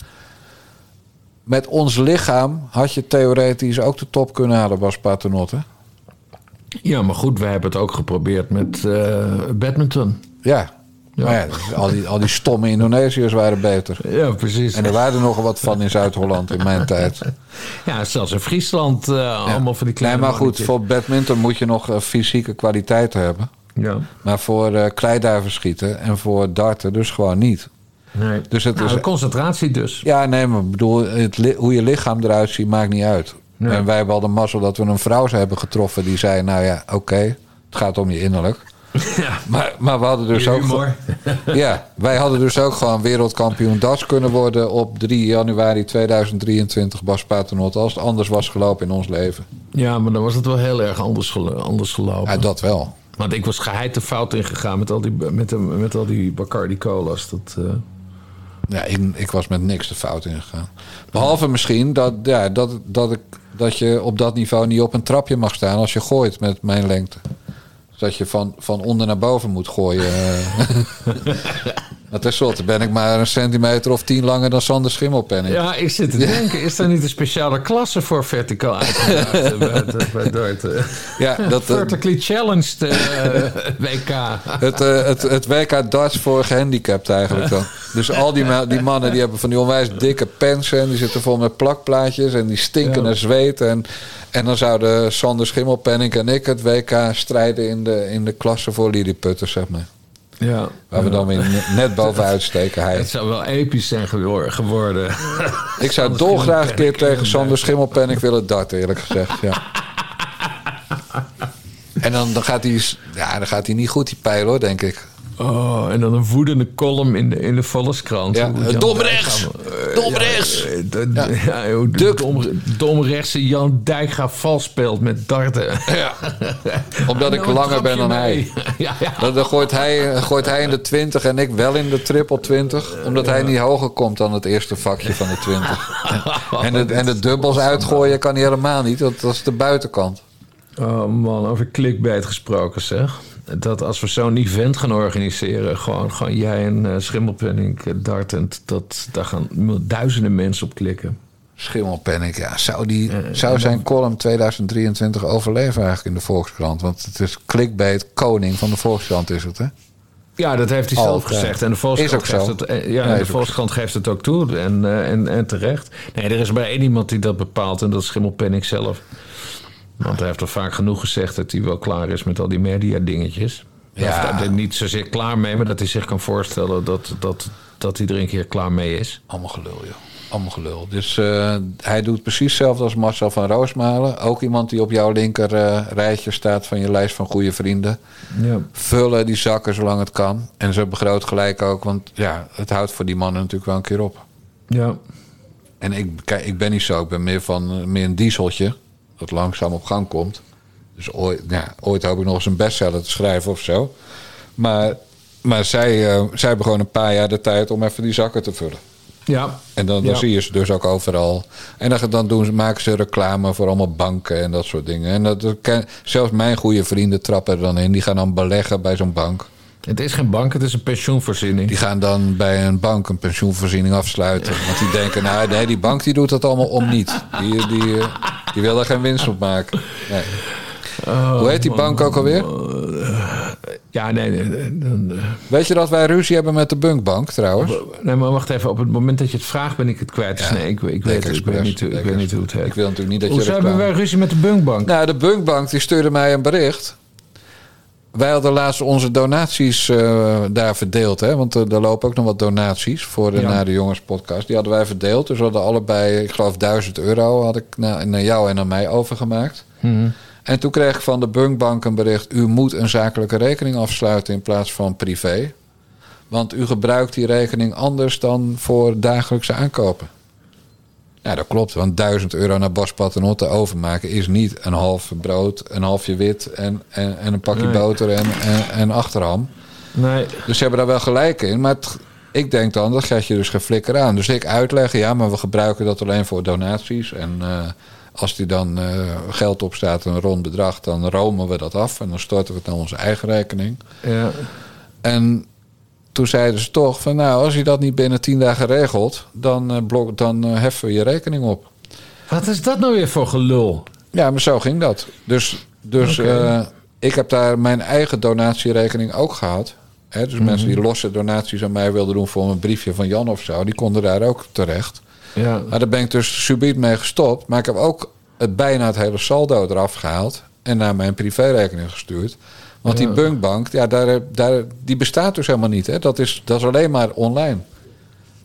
Met ons lichaam had je theoretisch ook de top kunnen halen, Bas Paternotte. Ja, maar goed, wij hebben het ook geprobeerd met eh, badminton. Ja. Maar ja, dus al, die, al die stomme Indonesiërs waren beter. Ja, precies. En er waren er nog wat van in Zuid-Holland in mijn tijd. Ja, zelfs in Friesland eh, allemaal van die Nee, kleine maar goed, voor badminton moet je nog eh, fysieke kwaliteiten hebben. Ja. Maar voor eh kleiduiven schieten en voor darten dus gewoon niet. Nee. Dus het Nou, is, de concentratie dus. ja, nee, maar bedoel, het, hoe je lichaam eruit ziet maakt niet uit. Nee. En wij hebben al de mazzel dat we een vrouw hebben getroffen die zei: Nou ja, oké, het gaat om je innerlijk. Maar, maar we hadden dus ook. humor. Ja, wij hadden dus ook gewoon wereldkampioen das kunnen worden op 3 januari 2023, Bas Paternotte, als het anders was gelopen in ons leven. Ja, maar dan was het wel heel erg anders, anders gelopen. Ja, dat wel. Want ik was geheid de fout ingegaan met al die, met de, met al die Bacardi Colas. Dat, eh, Ja, ik, ik was met niks de fout ingegaan. Behalve misschien dat, ja, dat, dat, ik, dat je op dat niveau niet op een trapje mag staan als je gooit met mijn lengte. Dat je van, van onder naar boven moet gooien. tenslotte ben ik maar een centimeter of tien langer dan Sander Schimmelpenning. Ja, ik zit te denken, is er niet een speciale klasse voor verticaal uitgedaagd eh, bij, eh? Ja, dat, eh, Vertically challenged eh, WK. Het, het, het WK darts voor gehandicapt eigenlijk dan. Dus al die, ma- die mannen die hebben van die onwijs dikke pensen... en die zitten vol met plakplaatjes en die stinken Ja. naar zweet. En, en dan zouden Sander Schimmelpenning en ik het WK strijden... in de, in de klasse voor Lilliputters, zeg maar. Ja. Waar we dan weer ne- net bovenuit steken. Hij. Het zou wel episch zijn gewor- geworden. Ik zou dolgraag een keer tegen Sander Schimmelpenning willen darten, eerlijk gezegd. Ja. En dan, dan, gaat hij, ja, dan gaat hij niet goed, die pijl hoor, denk ik. Oh, en dan een woedende column in de, in de Volkskrant. Ja, eh, Jan dom Dijk rechts! gaat- eh, Dom ja, eh, ja, dom, domrechtse Jan Dijkga vals speelt met darten. Ja. Omdat ik langer ben dan mee. hij. ja, dan gooit, hij, gooit hij in de 20 en ik wel in de triple 20. Omdat hij niet hoger komt dan het eerste vakje van de 20. En de, en de dubbels uitgooien kan hij helemaal niet. Dat, dat is de buitenkant. Oh man, over clickbait gesproken zeg. Dat als we zo'n event gaan organiseren, gewoon, gewoon jij en uh, Schimmelpenning eh, dartend, dat, daar gaan duizenden mensen op klikken. Schimmelpenning, ja. Zou, die, zou zijn column 2023 overleven eigenlijk in de Volkskrant? Want het is clickbait koning van de Volkskrant is het, hè? Ja, dat heeft hij zelf Altijd. gezegd. En de Volkskrant, geeft het, eh, ja, Ja, de is ook Volkskrant geeft het ook toe. En, eh, en, en terecht. Nee, er is maar één iemand die dat bepaalt. En dat is Schimmelpenning zelf. Want hij heeft al vaak genoeg gezegd dat hij wel klaar is met al die media dingetjes. Ja. Of dat hij niet zozeer klaar mee, maar dat hij zich kan voorstellen dat, dat, dat hij er een keer klaar mee is. Allemaal gelul, joh. Allemaal gelul. Dus eh, hij doet precies hetzelfde als Marcel van Roosmalen. Ook iemand die op jouw linker eh, rijtje staat van je lijst van goede vrienden. Ja. Vullen die zakken zolang het kan. En ze begroot gelijk ook, want ja, het houdt voor die mannen natuurlijk wel een keer op. Ja. En ik, kijk, ik ben niet zo. Ik ben meer van eh, meer een dieseltje. Dat langzaam op gang komt. Dus ooit, ja, ooit hoop ik nog eens een bestseller te schrijven of zo. Maar, maar zij, eh, zij hebben gewoon een paar jaar de tijd om even die zakken te vullen. Ja. En dan, dan Ja. zie je ze dus ook overal. En dan, dan doen ze, maken ze reclame voor allemaal banken en dat soort dingen. En dat, zelfs mijn goede vrienden trappen er dan in. Die gaan dan beleggen bij zo'n bank. Het is geen bank, het is een pensioenvoorziening. Die gaan dan bij een bank een pensioenvoorziening afsluiten. Want die denken, nou nee, die bank die doet dat allemaal om niet. Die, die, eh, die wil er geen winst op maken. Nee. Hoe heet die bank ook alweer? Ja, nee. nee, nee, dan, eh, Weet je dat wij ruzie hebben met de Bunkbank trouwens? nee, maar wacht even. Op het moment dat je het vraagt, ben ik het kwijt. Dus Ja, nee, ik, ik, weet, het, ik, weet niet, hoe- ik weet niet hoe het heet. Ik wil natuurlijk niet dat je Hoezo hebben wij ruzie met de Bunkbank? Nou, de Bunkbank die stuurde mij een bericht. Wij hadden laatst onze donaties eh, daar verdeeld. Hè? Want er, er lopen ook nog wat donaties voor de Ja. Naar de Jongens podcast. Die hadden wij verdeeld. Dus we hadden allebei, ik geloof, 1000 euro had ik naar, naar jou en naar mij overgemaakt. Mhm. En toen kreeg ik van de Bunkbank een bericht... u moet een zakelijke rekening afsluiten in plaats van privé. Want u gebruikt die rekening anders dan voor dagelijkse aankopen. Ja, dat klopt. Want 1000 euro naar Bas Paternotte overmaken is niet een half brood, een halfje wit en, en, en een pakje Nee. boter en, en, en achterham. Nee. Dus ze hebben daar wel gelijk in. Maar het- ik denk dan, dat gaat je dus geen flikker aan. Dus ik uitleggen, ja, maar we gebruiken dat alleen voor donaties. En eh, als die dan eh, geld opstaat, een rond bedrag, dan romen we dat af. En dan storten we het naar onze eigen rekening. Ja. En toen zeiden ze toch van, nou, als je dat niet binnen 10 dagen regelt, dan, eh, blok, dan eh, heffen we je rekening op. Wat is dat nou weer voor gelul? Ja, maar zo ging dat. Dus, dus eh, ik heb daar mijn eigen donatierekening ook gehad. Hè, dus Mhm. mensen die losse donaties aan mij wilden doen voor een briefje van Jan of zo, die konden daar ook terecht. Ja. Maar daar ben ik dus subiet mee gestopt. Maar ik heb ook het, bijna het hele saldo eraf gehaald en naar mijn privérekening gestuurd. Want die bunkbank, ja, daar, daar, die bestaat dus helemaal niet. Hè? Dat, is, dat is alleen maar online.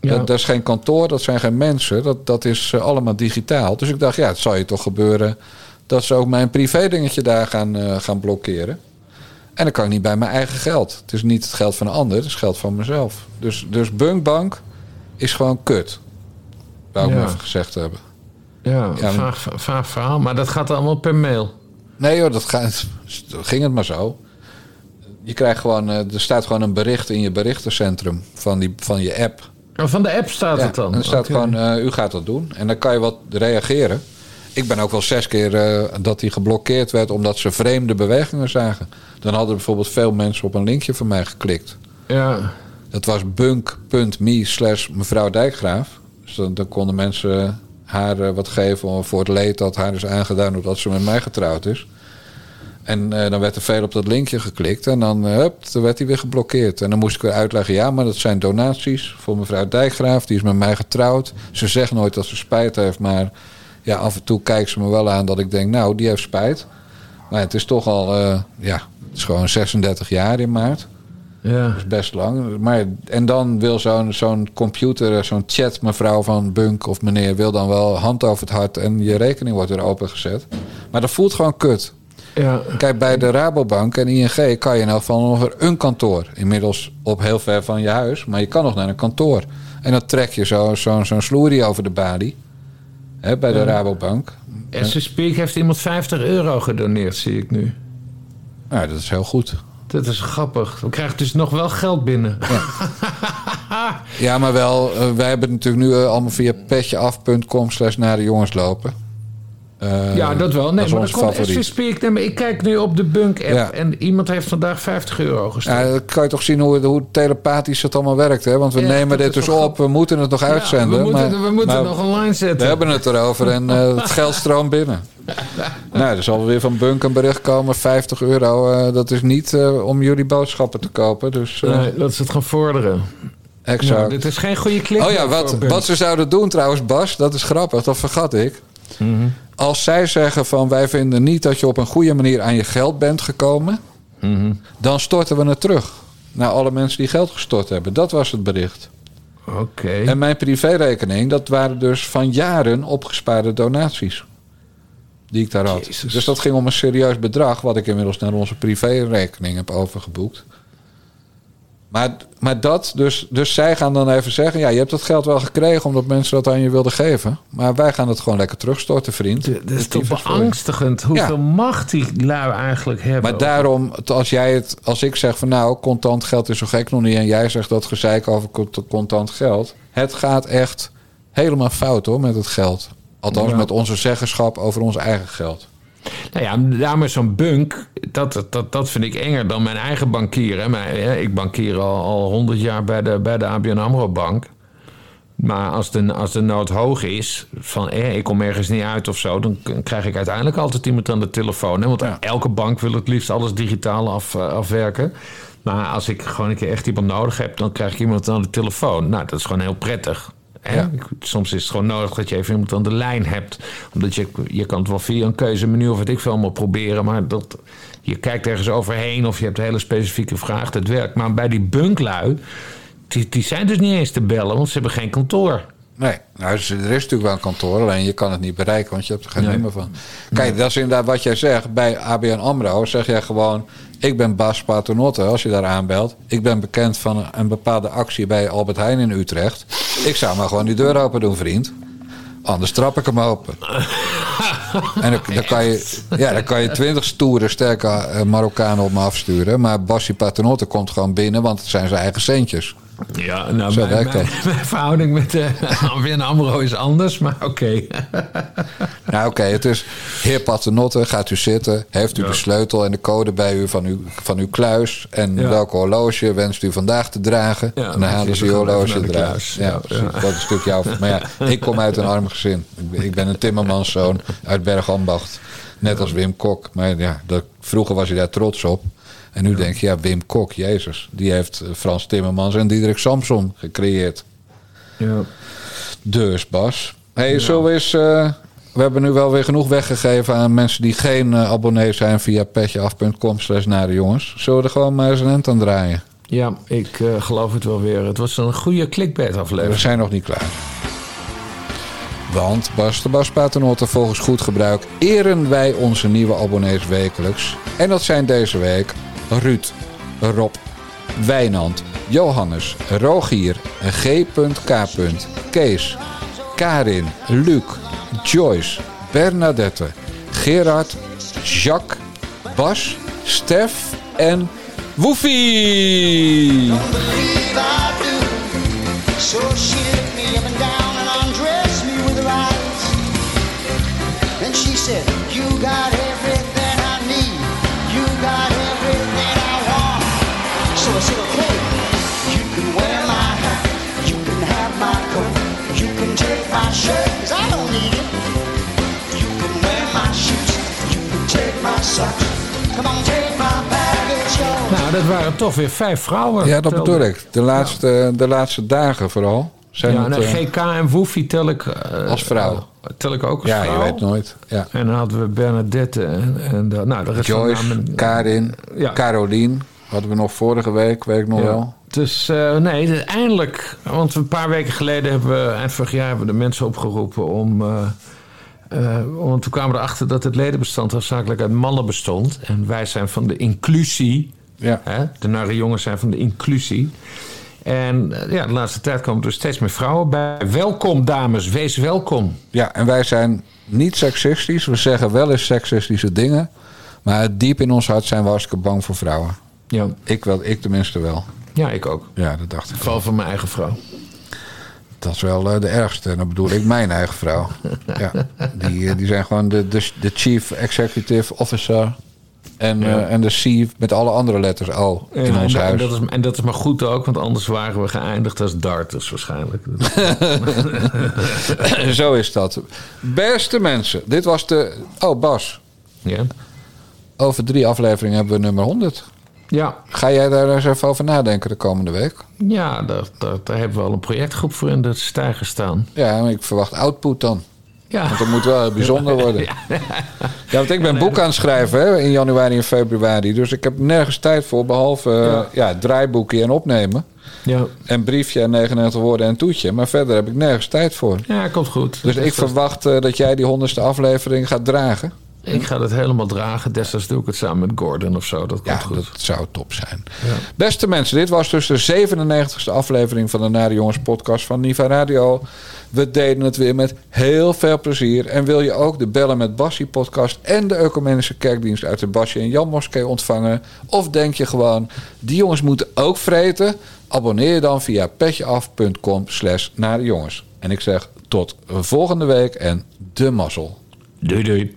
Ja. Dat, dat is geen kantoor, dat zijn geen mensen. Dat, dat is eh, allemaal digitaal. Dus ik dacht, ja, het zal je toch gebeuren dat ze ook mijn privé-dingetje daar gaan, eh, gaan blokkeren. En dan kan ik niet bij mijn eigen geld. Het is niet het geld van een ander, het is geld van mezelf. Dus, dus Bunkbank is gewoon kut. Wou ik Ja. maar even gezegd hebben. Ja, Ja, vaag, vaag verhaal. Maar dat gaat allemaal per mail. Nee hoor, dat gaat, ging het maar zo. Je krijgt gewoon, eh, er staat gewoon een bericht in je berichtencentrum van, die, van je app. Oh, van de app staat Ja, het dan? En er staat gewoon, eh, u gaat dat doen. En dan kan je wat reageren. Ik ben ook wel zes keer eh, dat hij geblokkeerd werd omdat ze vreemde bewegingen zagen. Dan hadden bijvoorbeeld veel mensen op een linkje van mij geklikt. Ja. Dat was bunk.me slash mevrouw Dijkgraaf. Dus dan, dan konden mensen haar wat geven voor het leed dat haar is aangedaan doordat ze met mij getrouwd is. En eh, dan werd er veel op dat linkje geklikt en dan, eh, hup, dan werd hij weer geblokkeerd. En dan moest ik weer uitleggen, ja, maar dat zijn donaties voor mevrouw Dijkgraaf. Die is met mij getrouwd. Ze zegt nooit dat ze spijt heeft, maar ja, af en toe kijkt ze me wel aan dat ik denk, nou, die heeft spijt. Maar het is toch al, eh, ja, het is gewoon 36 jaar in maart. Ja. Dat is best lang. Maar, en dan wil zo'n zo'n computer, zo'n chat mevrouw van Bunk of meneer... wil dan wel hand over het hart en je rekening wordt weer opengezet. Maar dat voelt gewoon kut. Ja. Kijk, bij de Rabobank en ING kan je geval nog naar een kantoor. Inmiddels op heel ver van je huis, maar je kan nog naar een kantoor. En dan trek je zo'n zo, zo'n sloerie over de balie. Hè, bij de Ja. Rabobank. Speak heeft iemand 50 euro gedoneerd, zie ik nu. Nou, dat is heel goed. Dat is grappig. We krijgen dus nog wel geld binnen. Ja, maar wel, eh, wij hebben het natuurlijk nu eh, allemaal via petjeaf.com slash naar de jongens lopen. Eh, ja, dat wel. Nee, dat is maar dan komt speak. Nee, maar ik kijk nu op de Bunk-app Ja. en iemand heeft vandaag 50 euro gestuurd. Ja, dan kan je toch zien hoe, hoe telepathisch het allemaal werkt. Hè? Want we Ja, nemen dat dit is dus op, we moeten het nog Ja, uitzenden. we moeten, maar, we moeten maar nog online zetten. We hebben het erover en eh, het geld stroomt binnen. nou, er zal weer van Bunk een bericht komen. 50 euro, eh, dat is niet om jullie boodschappen te kopen. Dus, Nee, dat ze het gaan vorderen. exact. Dit is geen goede klik. Oh ja, wat, wat ze zouden doen trouwens, Bas, dat is grappig, dat vergat ik. Mhm. Als zij zeggen van wij vinden niet dat je op een goede manier aan je geld bent gekomen, Mhm. dan storten we het terug. Naar alle mensen die geld gestort hebben. Dat was het bericht. Oké. En mijn privérekening, dat waren dus van jaren opgespaarde donaties. Die ik daar had. Dus dat ging om een serieus bedrag, wat ik inmiddels naar onze privérekening heb overgeboekt. Maar, maar dat, dus, dus zij gaan dan even zeggen: ja, je hebt dat geld wel gekregen omdat mensen dat aan je wilden geven. Maar wij gaan het gewoon lekker terugstorten, vriend. Dat is De toch beangstigend hoeveel macht die lui eigenlijk hebben. Maar daarom, als jij het, als ik zeg van nou, contant geld is zo gek nog niet. En jij zegt dat gezeik over cont- contant geld. Het gaat echt helemaal fout hoor met het geld. Althans Ja. met onze zeggenschap over ons eigen geld. Nou ja, daarom is zo'n bunk, dat, dat, dat vind ik enger dan mijn eigen bankier. Ik bankier al, al 100 jaar bij de, bij de ABN AMRO Bank. Maar als de, als de nood hoog is, van eh, ik kom ergens niet uit of zo, dan krijg ik uiteindelijk altijd iemand aan de telefoon. Hè? Want elke bank wil het liefst alles digitaal af, eh, afwerken. Maar als ik gewoon een keer echt iemand nodig heb, dan krijg ik iemand aan de telefoon. Nou, dat is gewoon heel prettig. Hè? Ja. Ik- Soms is het gewoon nodig dat je even iemand aan de lijn hebt. Omdat je, je kan het wel via een keuzemenu of wat ik veel allemaal proberen. Maar dat, je kijkt ergens overheen of je hebt een hele specifieke vraag. Dat werkt. Maar bij die bunklui, die, die zijn dus niet eens te bellen, want ze hebben geen kantoor. Nee, nou, dus er is natuurlijk wel een kantoor, alleen je kan het niet bereiken, want je hebt er geen Nee. nummer van. Kijk, dat is inderdaad wat jij zegt. Bij ABN AMRO zeg jij gewoon... ik ben Bas Paternotte, als je daar aanbelt. Ik ben bekend van een- bepaalde actie bij Albert Heijn in Utrecht. Ik zou maar gewoon die deur open doen, vriend. Anders trap ik hem open. En dan, dan, kan je, ja, dan kan je twintig stoere, sterke eh, Marokkanen op me afsturen. Maar Bassi Paternotte komt gewoon binnen, want het zijn zijn eigen centjes. Ja, nou, Zo mijn, verhouding met ABN AMRO is anders, maar oké. Nou, oké, het is heer Paternotte, gaat u zitten. Heeft u Ja. de sleutel en de code bij u van uw, van uw kluis? En Ja. welk horloge wenst u vandaag te dragen? Ja, en dan halen ze je uw horloge eruit. Ja, dat is stuk jouw... Maar ja, ik kom uit een arm gezin. Ik ben- Ik ben een timmermanszoon uit Bergambacht. Net als Wim Kok. Maar ja, dat, vroeger was hij daar trots op. En nu denk je, ja, Wim Kok, Jezus. Die heeft eh, Frans Timmermans en Diederik Samson gecreëerd. Ja. Dus Bas. Hey, we eens... eh, we hebben nu wel weer genoeg weggegeven aan mensen die geen eh, abonnee zijn via petjeaf.com slash nare jongens. Zullen we er gewoon maar eens een end aan draaien? Ja, ik geloof het wel weer. Het was een goede clickbait We aflevering. zijn nog niet klaar. Want Bas de Bas Paternotte volgens goed gebruik eren wij onze nieuwe abonnees wekelijks. En dat zijn deze week Ruud, Rob, Wijnand, Johannes, Rogier, G.K. Kees, Karin, Luc, Joyce, Bernadette, Gerard, Jacques, Bas, Stef en Woefie. So she licked me Nou, dat waren toch weer vijf vrouwen. Ja, dat bedoel ik. De laatste, de laatste dagen vooral. Zijn Ja, het, nou, eh, GK en Woefie tel ik... eh, Als vrouw. eh, tel ik ook als ja, vrouw. je weet nooit. Ja. En dan hadden we Bernadette en, en de, nou, de rest van de Joyce, namen- Karin, Ja. Carolien. Hadden we nog vorige week, weet ik nog Ja. wel. Dus eh, nee, de- eindelijk. Want een paar weken geleden hebben we, eind vorig jaar, hebben we de mensen opgeroepen om. Eh, want toen kwamen we erachter dat het ledenbestand hoofdzakelijk uit mannen bestond. En wij zijn van de inclusie. Ja. Hè? De nare jongens zijn van de inclusie. En eh, ja, de laatste tijd komen er steeds meer vrouwen bij. Welkom, dames, wees welkom. Ja, en wij zijn niet seksistisch. We zeggen wel eens seksistische dingen. Maar diep in ons hart zijn we hartstikke bang voor vrouwen. Ja, Ik, wel, ik tenminste wel. ja ik ook. Ja, dat dacht ik. Vooral van mijn eigen vrouw. Dat is wel eh, de ergste. En dan bedoel ik mijn eigen vrouw. Ja, die, eh, die zijn gewoon de, de, de chief executive officer. En, Ja. eh, en de C met alle andere letters O in ons en, huis. En dat, is, en dat is maar goed ook, want anders waren we geëindigd als darters waarschijnlijk. Zo is dat. Beste mensen, dit was de... Oh, Bas. ja. Over drie afleveringen hebben we nummer 100. Ja, Ga jij daar eens even over nadenken de komende week? ja daar, daar, daar hebben we al een projectgroep voor in de stijger staan. Ja, maar ik verwacht output dan. Ja, Want dat moet wel bijzonder worden. Ja, want ik ben boek aan het schrijven hè, in januari en februari. Dus ik heb nergens tijd voor, behalve eh, Ja. ja. draaiboekje en opnemen. ja. En briefje en 99 woorden en toetje. Maar verder heb ik nergens tijd voor. ja komt goed. Dus ik verwacht eh, dat jij die honderdste aflevering gaat dragen. Ik ga dat helemaal dragen. Desnoods doe ik het samen met Gordon of zo. Dat komt Ja, goed. dat zou top zijn. Beste mensen, dit was dus de 97ste aflevering van de Nare Jongens podcast van Niva Radio. We deden het weer met heel veel plezier. En wil je ook de Bellen met Bassie podcast en de Ecumenische Kerkdienst uit de Basje en Jan Moskee ontvangen? Of denk je gewoon, die jongens moeten ook vreten? Abonneer je dan via petjeaf.com slash Nare Jongens. En ik zeg tot volgende week en de mazzel. Doei doei.